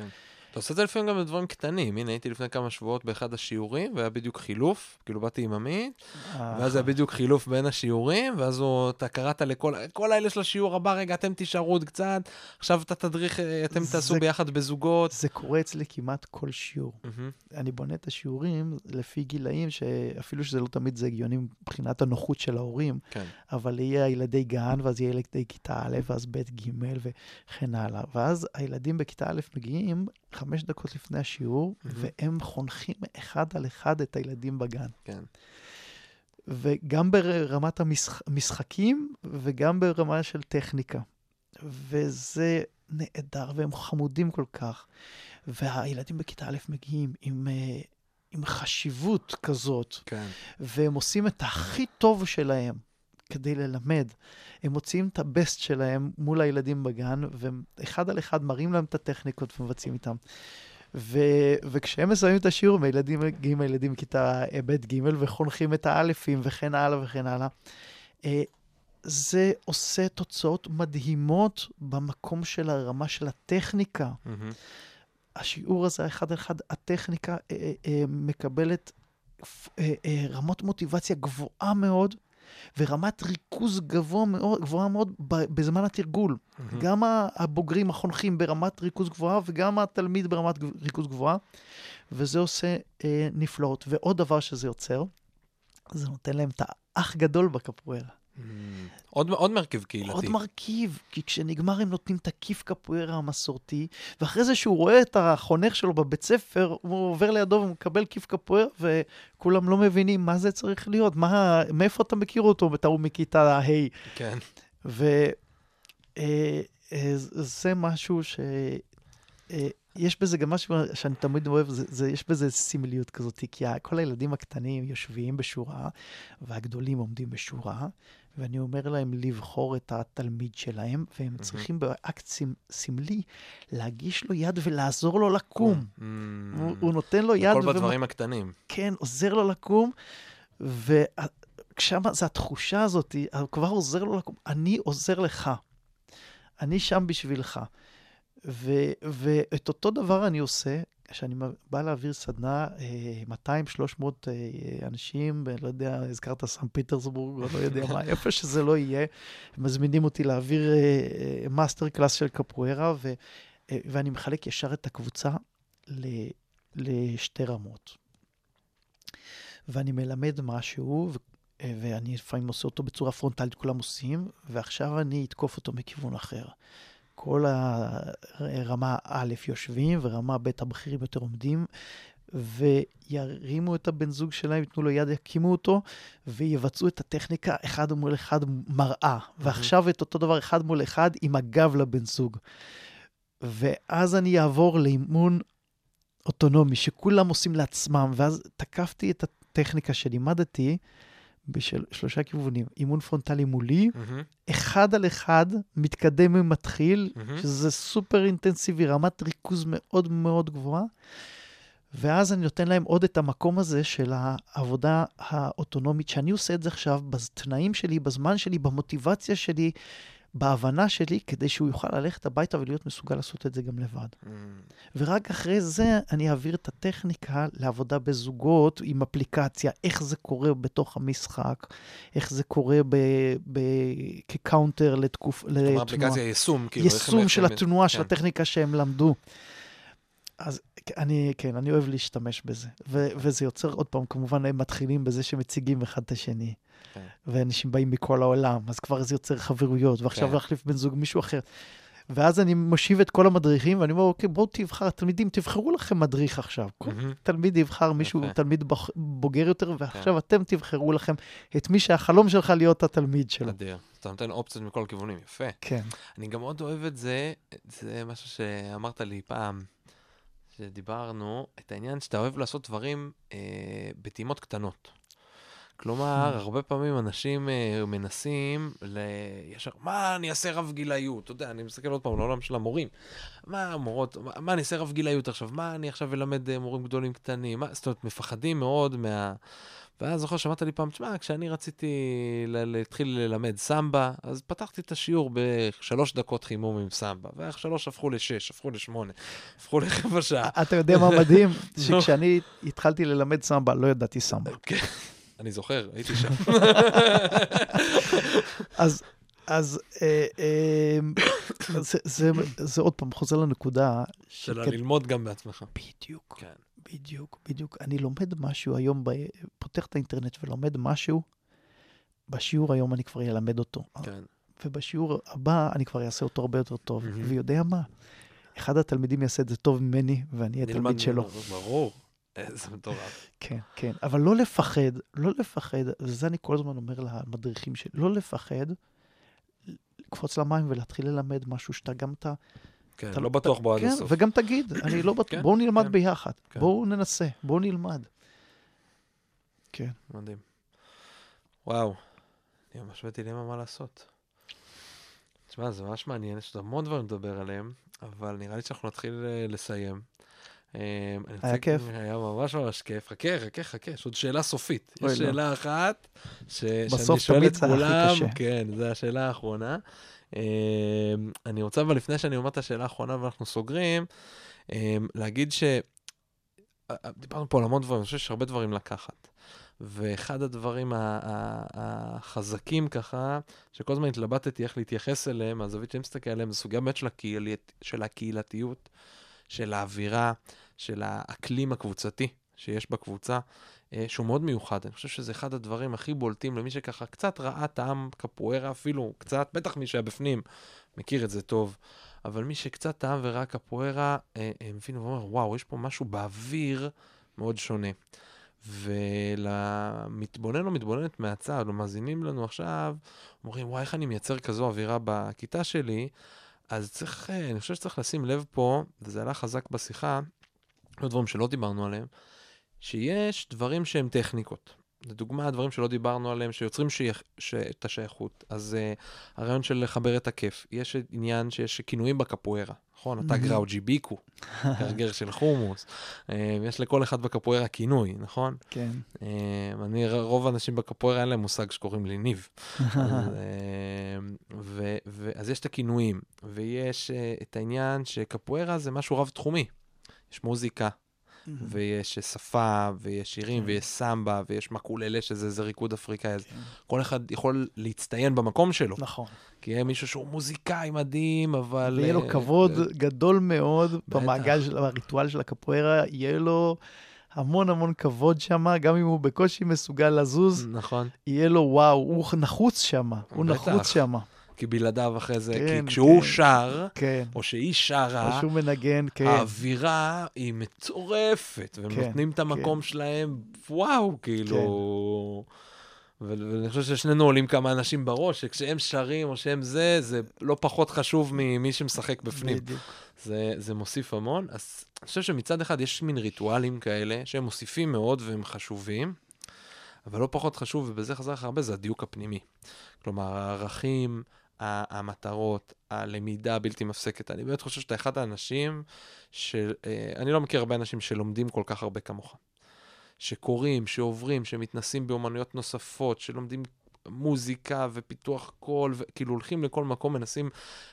אתה עושה את זה לפעמים גם בדברים קטנים. הנה, הייתי לפני כמה שבועות באחד השיעורים, והיה בדיוק חילוף, כאילו באתי עם עמית, ואז היה בדיוק חילוף בין השיעורים, ואז הוא, אתה קראת לכל, כל האלה של השיעור הבא, רגע, אתם תישארו עוד קצת, עכשיו אתה תדריך, אה, אתם זה- תעשו ביחד בזוגות. זה קורה אצלי כמעט כל שיעור. מהמם. אני בונה את השיעורים לפי גילאים, שאפילו שזה לא תמיד זה הגיוני מבחינת הנוחות של ההורים, כן. אבל יהיה ילדי גן, ואז יהיה ילדי כיתה א', ואז ב', ג', וכן הלאה. ואז הילדים בכיתה א' מגיעים חמש דקות לפני השיעור, מהמם. והם חונכים אחד על אחד את הילדים בגן. כן. וגם ברמת המשחקים וגם ברמה של טכניקה. וזה נהדר, והם חמודים כל כך. והילדים בכיתה א' מגיעים עם, אה, עם חשיבות כזאת, כן. והם עושים את הכי טוב שלהם כדי ללמד. הם מוציאים את הבסט שלהם מול הילדים בגן, ואחד על אחד מראים להם את הטכניקות ומבצעים איתם. ו- וכשהם מסיימים את השיעור, הילדים מגיעים הילדים מכיתה ב' ג' וחונכים את האלפים וכן הלאה וכן הלאה. אה, זה עושה תוצאות מדהימות במקום של הרמה של הטכניקה. מהמם. השיעור הזה, אחד על אחד, הטכניקה אה, אה, מקבלת אה, רמות מוטיבציה גבוהה מאוד, ורמת ריכוז גבוה מאוד, גבוהה מאוד בזמן התרגול. מהמם. גם הבוגרים החונכים ברמת ריכוז גבוהה, וגם התלמיד ברמת ריכוז גבוהה, וזה עושה אה, נפלאות. ועוד דבר שזה יוצר, זה נותן להם את האח גדול בקפוארה. עוד עוד מרכיב קהילתי. עוד מרכיב, כי כשנגמר הם נותנים את הכיף קפוארה המסורתי, ואחרי זה שהוא רואה את החונך שלו בבית ספר, הוא עובר לידו ומקבל כיף קפוארה, וכולם לא מבינים מה זה צריך להיות, מה, מאיפה אתה מכיר אותו, אתה הוא מכיתה ה'. כן. וזה משהו ש... אה, יש בזה גם משהו שאני תמיד אוהב, זה, זה, יש בזה סמליות כזאת, כי כל הילדים הקטנים יושבים בשורה, והגדולים עומדים בשורה, ואני אומר להם לבחור את התלמיד שלהם, והם צריכים באקט סמ- סמלי להגיש לו יד ולעזור לו לקום. מהמם. הוא, הוא נותן לו יד, הכל ומ- בדברים הקטנים. כן, עוזר לו לקום, ושם זה התחושה הזאת, כבר עוזר לו לקום, אני עוזר לך, אני שם בשבילך. ו, ואת אותו דבר אני עושה, כשאני בא להעביר סדנה, 200-300 אנשים, ב- לא יודע, הזכרת סן פיטרסבורג, או לא יודע מה, איפה שזה לא יהיה, מזמינים אותי להעביר אה, master class של קפוארה, ו, אה, ואני מחלק ישר את הקבוצה ל- לשתי רמות. ואני מלמד משהו, אה, ואני לפעמים עושה אותו בצורה פרונטלית, כולם עושים, ועכשיו אני אתקוף אותו מכיוון אחר. כל הרמה א' יושבים, ורמה ב' הבכירים יותר עומדים, וירימו את הבן זוג שלהם, ייתנו לו יד, יקימו אותו, ויבצעו את הטכניקה אחד מול אחד מראה. ועכשיו את אותו דבר אחד מול אחד עם הגב לבן זוג. ואז אני אעבור לאימון אוטונומי, שכולם עושים לעצמם, ואז תקפתי את הטכניקה שלימדתי בשלושה כיוונים. אימון פרונטלי מולי, מהמם. אחד על אחד, מתקדם ומתחיל, מהמם. שזה סופר אינטנסיבי, רמת ריכוז מאוד מאוד גבוהה. ואז אני נותן להם עוד את המקום הזה של העבודה האוטונומית, שאני עושה את זה עכשיו בתנאים שלי, בזמן שלי, במוטיבציה שלי, בהבנה שלי, כדי שהוא יוכל ללכת הביתה ולהיות מסוגל לעשות את זה גם לבד. מהמם. ורק אחרי זה אני אעביר את הטכניקה לעבודה בזוגות עם אפליקציה, איך זה קורה בתוך המשחק, איך זה קורה ב, ב, כ counter כלומר, לתנועה. אפליקציה יישום, כאילו. יישום של התנועה, של כן. הטכניקה שהם למדו. אז אני, כן, אני אוהב להשתמש בזה. ו- וזה יוצר, עוד פעם, כמובן, הם מתחילים בזה שמציגים אחד את השני. כן. ואנשים באים מכל העולם, אז כבר זה יוצר חברויות, ועכשיו כן. להחליף בן זוג מישהו אחר. ואז אני מושיב את כל המדריכים, ואני אומר, אוקיי, בואו תבחר, התלמידים, תבחרו לכם מדריך עכשיו. כל. תלמיד יבחר מישהו. תלמיד בוגר יותר, ועכשיו אתם תבחרו לכם את מי שהחלום שלך להיות התלמיד שלו. אדיר. אתה נותן אופציות מכל הכיוונים, יפה. כן. אני גם מאוד אוהב את זה, זה משהו שאמרת לי פעם, שדיברנו, את העניין שאתה אוהב לעשות דברים אה, בטעימות קטנות. כלומר, הרבה פעמים אנשים אה, מנסים ל... ישר, מה אני אעשה רב גילאיות? אתה יודע, אני מסתכל עוד פעם לעולם של המורים. מה המורות, מה, מה אני אעשה רב גילאיות עכשיו? מה אני עכשיו אלמד אה, מורים גדולים קטנים? מה, זאת אומרת, מפחדים מאוד מה... ואז זוכר שמעת לי פעם, תשמע, כשאני רציתי להתחיל ללמד סמבה, אז פתחתי את השיעור בשלוש דקות חימום עם סמבה, ואיך שלוש הפכו לשש, הפכו לשמונה, הפכו לחבע שעה. אתה יודע מה מדהים? שכשאני התחלתי ללמד סמבה, לא ידעתי סמבה. אני זוכר, הייתי שם. אז, אז אה, אה, זה, עוד פעם חוזר לנקודה. של ללמוד גם בעצמך. בדיוק, כן. בדיוק, בדיוק. אני לומד משהו היום. פותח את האינטרנט ולומד משהו, בשיעור היום אני כבר אלמד אותו. כן. ובשיעור הבא אני כבר אעשה אותו הרבה יותר טוב. ויודע מה? אחד התלמידים יעשה את זה טוב ממני, ואני אהיה תלמיד שלו. ברור. איזה מטורף. כן, כן. אבל לא לפחד, לא לפחד, וזה אני כל הזמן אומר למדריכים שלי, לא לפחד לקפוץ למים ולהתחיל ללמד משהו שאתה גם אתה... כן, אתה- לא בטוח בו עד כן, הסוף. וגם תגיד, אני לא בטוח, כן, בואו נלמד כן, ביחד, כן. בואו ננסה, בואו נלמד. כן. מדהים. וואו, אני ממש בדילמה מה לעשות. תשמע, זה ממש מעניין, יש עוד המון דברים לדבר עליהם, אבל נראה לי שאנחנו נתחיל אה, לסיים. אני רוצה- כיף. היה ממש ממש כיף. חכה, חכה, חכה, יש עוד שאלה סופית. יש לא. שאלה אחת, שאני שואל את כולם. כן, זו השאלה האחרונה. אה, אני רוצה, אבל לפני שאני אומר את השאלה האחרונה ואנחנו סוגרים, אה, להגיד ש... דיברנו פה על המון דברים, אני חושב שיש הרבה דברים לקחת. ואחד הדברים החזקים ככה, שכל הזמן התלבטתי איך להתייחס אליהם, מהזווית שאני מסתכל עליהם, זו סוגיה באמת של, הקהיל... של הקהילתיות, של האווירה, של האקלים הקבוצתי שיש בקבוצה, אה, שהוא מאוד מיוחד. אני חושב שזה אחד הדברים הכי בולטים למי שככה קצת ראה טעם קפוארה, אפילו קצת, בטח מי שהיה בפנים מכיר את זה טוב. אבל מי שקצת טעם וראה קפוארה, אה, אה, מבין ואומר, וואו, יש פה משהו באוויר מאוד שונה. ולמתבונן או מתבוננת מהצד, או מאזינים לנו עכשיו, אומרים, וואי, איך אני מייצר כזו אווירה בכיתה שלי? אז צריך, אה, אני חושב שצריך לשים לב פה, וזה עלה חזק בשיחה, לא דברים שלא דיברנו עליהם, שיש דברים שהם טכניקות. לדוגמה, דברים שלא דיברנו עליהם, שיוצרים שייך, ש... את השייכות. אז uh, הרעיון של לחבר את הכיף. יש עניין שיש כינויים בקפוארה, נכון? אתה מהמם. גראוג'י ביקו, גרגר של חומוס. Uh, יש לכל אחד בקפוארה כינוי, נכון? כן. Uh, אני, רוב האנשים בקפוארה אין להם מושג שקוראים לי ניב. אז, ו, אז יש את הכינויים, ויש את העניין שקפוארה זה משהו רב-תחומי. יש מוזיקה, ויש שפה, ויש שירים, כן. ויש סמבה, ויש מקוללה, שזה איזה ריקוד אפריקאי. אז כן. כל אחד יכול להצטיין במקום שלו. נכון. כי יהיה מישהו שהוא מוזיקאי מדהים, אבל... ויהיה לו אה, כבוד אה, גדול מאוד. במעגל של הריטואל של הקפוארה, יהיה לו המון המון כבוד שם, גם אם הוא בקושי מסוגל לזוז, נכון. יהיה לו וואו, הוא נחוץ שם, הוא. נחוץ שם. כי בלעדיו אחרי זה, כן, כי כשהוא כן. שר, כן. או שהיא שרה, או שהוא מנגן, כן. האווירה היא מטורפת, והם כן, נותנים את המקום שלהם, וואו, כאילו... ו- ואני חושב ששנינו עולים כמה אנשים בראש, שכשהם שרים או שהם זה, זה לא פחות חשוב ממי שמשחק בפנים. בדיוק. זה, זה מוסיף המון. אז אני חושב שמצד אחד יש מין ריטואלים כאלה, שהם מוסיפים מאוד והם חשובים, אבל לא פחות חשוב, ובזה חזר לך הרבה, זה הדיוק הפנימי. כלומר, הערכים, המטרות, הלמידה הבלתי מפסקת. אני באמת חושב שאתה אחד האנשים של... אה, אני לא מכיר הרבה אנשים שלומדים כל כך הרבה כמוך. שקוראים, שעוברים, שמתנסים באומנויות נוספות, שלומדים מוזיקה ופיתוח קול, וכאילו הולכים לכל מקום, מנסים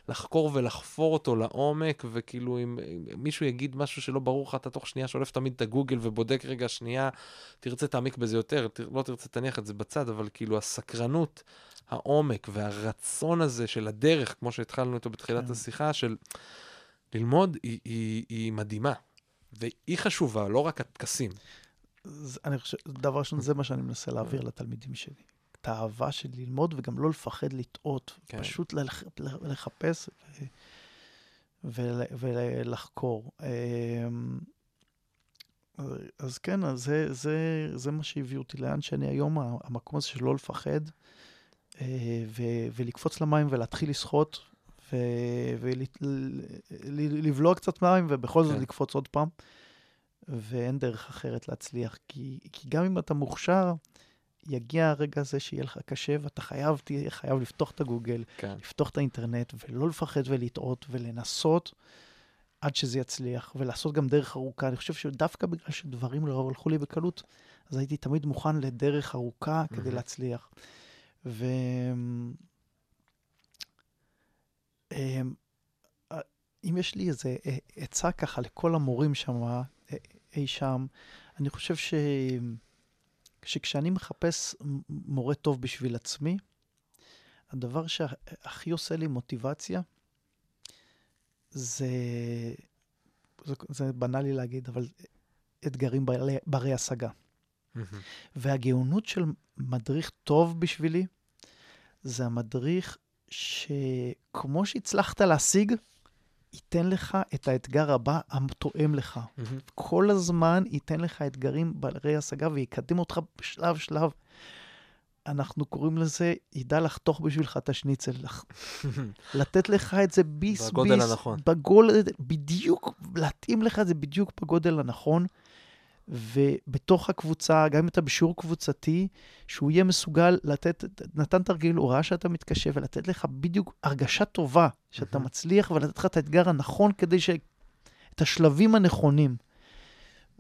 לחקור ולחפור אותו לעומק, וכאילו אם, אם מישהו יגיד משהו שלא ברור לך, אתה תוך שנייה שולף תמיד את הגוגל ובודק רגע שנייה, תרצה תעמיק בזה יותר, תר, לא תרצה תניח את זה בצד, אבל כאילו הסקרנות, העומק והרצון הזה של הדרך, כמו שהתחלנו איתו בתחילת כן. השיחה, של ללמוד, היא, היא, היא מדהימה. והיא חשובה, לא רק הטקסים. אני חושב, דבר ראשון, זה מה שאני מנסה להעביר לתלמידים שלי. את האהבה של ללמוד וגם לא לפחד לטעות. כן. פשוט לח- לחפש ו- ול- ולחקור. אמ, אז כן, אז זה, זה, זה מה שהביא אותי לאן שאני היום, המקום הזה של לא לפחד, אה, ו- ולקפוץ למים ולהתחיל לשחות, ולבלוע קצת מים, ובכל זאת כן. לקפוץ עוד פעם. ואין דרך אחרת להצליח, כי, כי גם אם אתה מוכשר, יגיע הרגע הזה שיהיה לך קשה, ואתה חייב, תהיה חייב לפתוח את הגוגל, כן. לפתוח את האינטרנט, ולא לפחד ולטעות, ולנסות עד שזה יצליח, ולעשות גם דרך ארוכה. אני חושב שדווקא בגלל שדברים לא הלכו לי בקלות, אז הייתי תמיד מוכן לדרך ארוכה כדי מהמם. להצליח. ו... אמ, אה, אם יש לי איזה אה, עצה ככה לכל המורים שם, אה, אי שם, אני חושב ש... שכשאני מחפש מורה טוב בשביל עצמי, הדבר שהכי עושה לי מוטיבציה זה, זה, זה בנאלי להגיד, אבל אתגרים ברי, ברי השגה. מהמם. והגאונות של מדריך טוב בשבילי, זה המדריך שכמו שהצלחת להשיג, ייתן לך את האתגר הבא התואם לך. מהמם. כל הזמן ייתן לך אתגרים ברי השגה ויקדם אותך בשלב-שלב. אנחנו קוראים לזה, ידע לחתוך בשבילך את השניצל, לתת לך את זה ביס בגודל ביס, הנכון. בגודל, בדיוק, להתאים לך את זה בדיוק בגודל הנכון. ובתוך הקבוצה, גם אם אתה בשיעור קבוצתי, שהוא יהיה מסוגל לתת, נתן תרגיל, הוא ראה שאתה מתקשה, ולתת לך בדיוק הרגשה טובה שאתה מהמם. מצליח, ולתת לך את האתגר הנכון כדי ש... את השלבים הנכונים.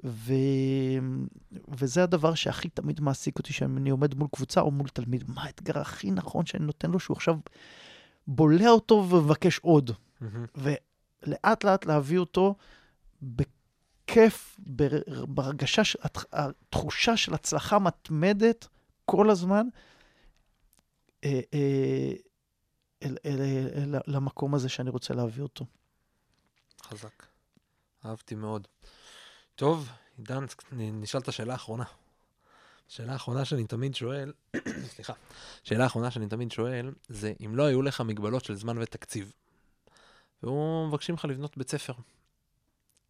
ו... וזה הדבר שהכי תמיד מעסיק אותי, שאני עומד מול קבוצה או מול תלמיד. מה האתגר הכי נכון שאני נותן לו, שהוא עכשיו בולע אותו ומבקש עוד. מהמם. ולאט לאט להביא אותו בכיף, בר- בהרגשה, התחושה של הצלחה מתמדת כל הזמן, אה, אה, אל, אל, אל, אל, למקום הזה שאני רוצה להביא אותו. חזק. אהבתי מאוד. טוב, עידן, נשאל את השאלה האחרונה. שאלה האחרונה שאני תמיד שואל, סליחה, שאלה האחרונה שאני תמיד שואל, זה אם לא היו לך מגבלות של זמן ותקציב, והוא מבקשים לך לבנות בית ספר.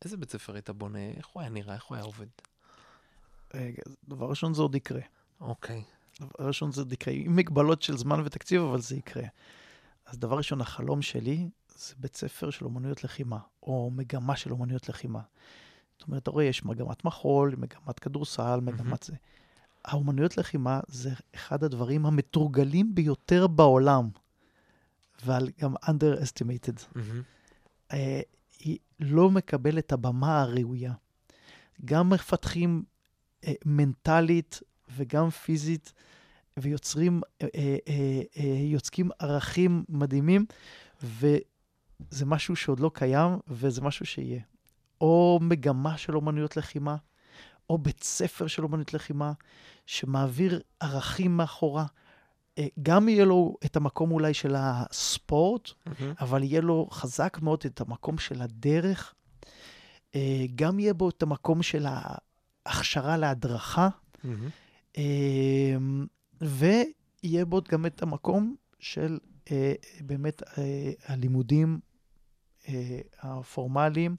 איזה בית ספר היית בונה? איך הוא היה נראה? איך הוא היה עובד? רגע, דבר ראשון זה עוד יקרה. אוקיי. דבר ראשון זה עוד יקרה, עם מגבלות של זמן ותקציב, אבל זה יקרה. אז דבר ראשון, החלום שלי זה בית ספר של אומנויות לחימה, או מגמה של אומנויות לחימה. זאת אומרת, אתה רואה, יש מגמת מחול, מגמת כדורסל, מגמת זה. האומנויות לחימה זה אחד הדברים המתורגלים ביותר בעולם, אבל גם underestimated. מהמם. היא לא מקבלת את הבמה הראויה. גם מפתחים אה, מנטלית וגם פיזית, ויוצרים, אה, אה, אה, אה, יוצקים ערכים מדהימים, וזה משהו שעוד לא קיים, וזה משהו שיהיה. או מגמה של אומנויות לחימה, או בית ספר של אומנויות לחימה, שמעביר ערכים מאחורה. אה, גם יהיה לו את המקום אולי של הספורט, מהמם. אבל יהיה לו חזק מאוד את המקום של הדרך. אה, גם יהיה בו את המקום של ההכשרה להדרכה, מהמם. אה, ויהיה בו גם את המקום של באמת הלימודים הפורמליים,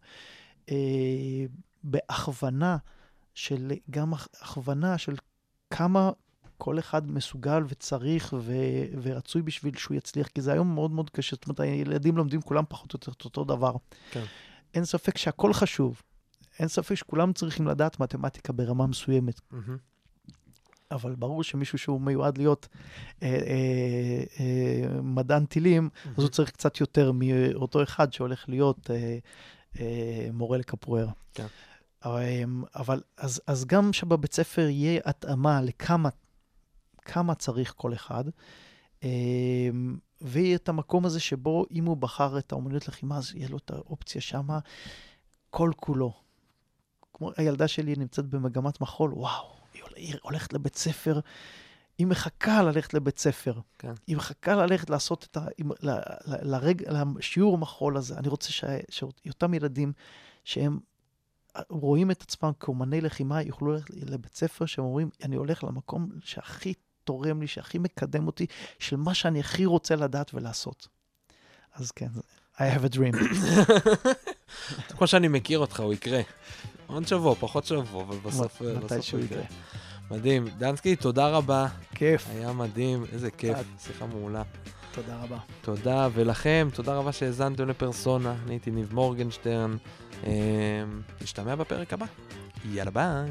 בהכוונה של, גם הכ- הכוונה של כמה כל אחד מסוגל וצריך ו- ורצוי בשביל שהוא יצליח, כי זה היום מאוד מאוד קשה. זאת אומרת, הילדים לומדים כולם פחות או יותר את אותו דבר. כן. אין ספק שהכל חשוב. אין ספק שכולם צריכים לדעת מתמטיקה ברמה מסוימת. מהמם. אבל ברור שמישהו שהוא מיועד להיות אה, אה, אה, מדען טילים, אז הוא צריך קצת יותר מאותו אחד שהולך להיות אה, אה, מורה לקפוארה. כן. אבל, אבל אז, אז גם שבבית ספר יהיה התאמה לכמה כמה צריך כל אחד, אה, ויהיה את המקום הזה שבו אם הוא בחר את האומנויות לחימה, אז יהיה לו את האופציה שמה כל כולו. כמו הילדה שלי נמצאת במגמת מחול, וואו, היא הול- היא הולכת לבית ספר, היא מחכה ללכת לבית ספר. כן. היא מחכה ללכת לעשות את ה... עם- ל- ל- לרג... לשיעור מחול הזה. אני רוצה ש... שאותם ילדים שהם רואים את עצמם כאומני לחימה, יוכלו ללכת לבית ספר שהם אומרים, אני הולך למקום שהכי תורם לי, שהכי מקדם אותי, של מה שאני הכי רוצה לדעת ולעשות. אז כן, I have a dream. כמו שאני מכיר אותך, הוא יקרה. עוד שבוע, פחות שבוע, אבל בסוף מתי הוא יקרה. מדהים. דנסקי, תודה רבה. כיף, היה מדהים, איזה כיף. שיחה מעולה. תודה רבה. תודה, ולכם, תודה רבה שהאזנתם לפרסונה. אני הייתי ניב מורגנשטרן. אמ, נשתמע בפרק הבא. יאללה ביי.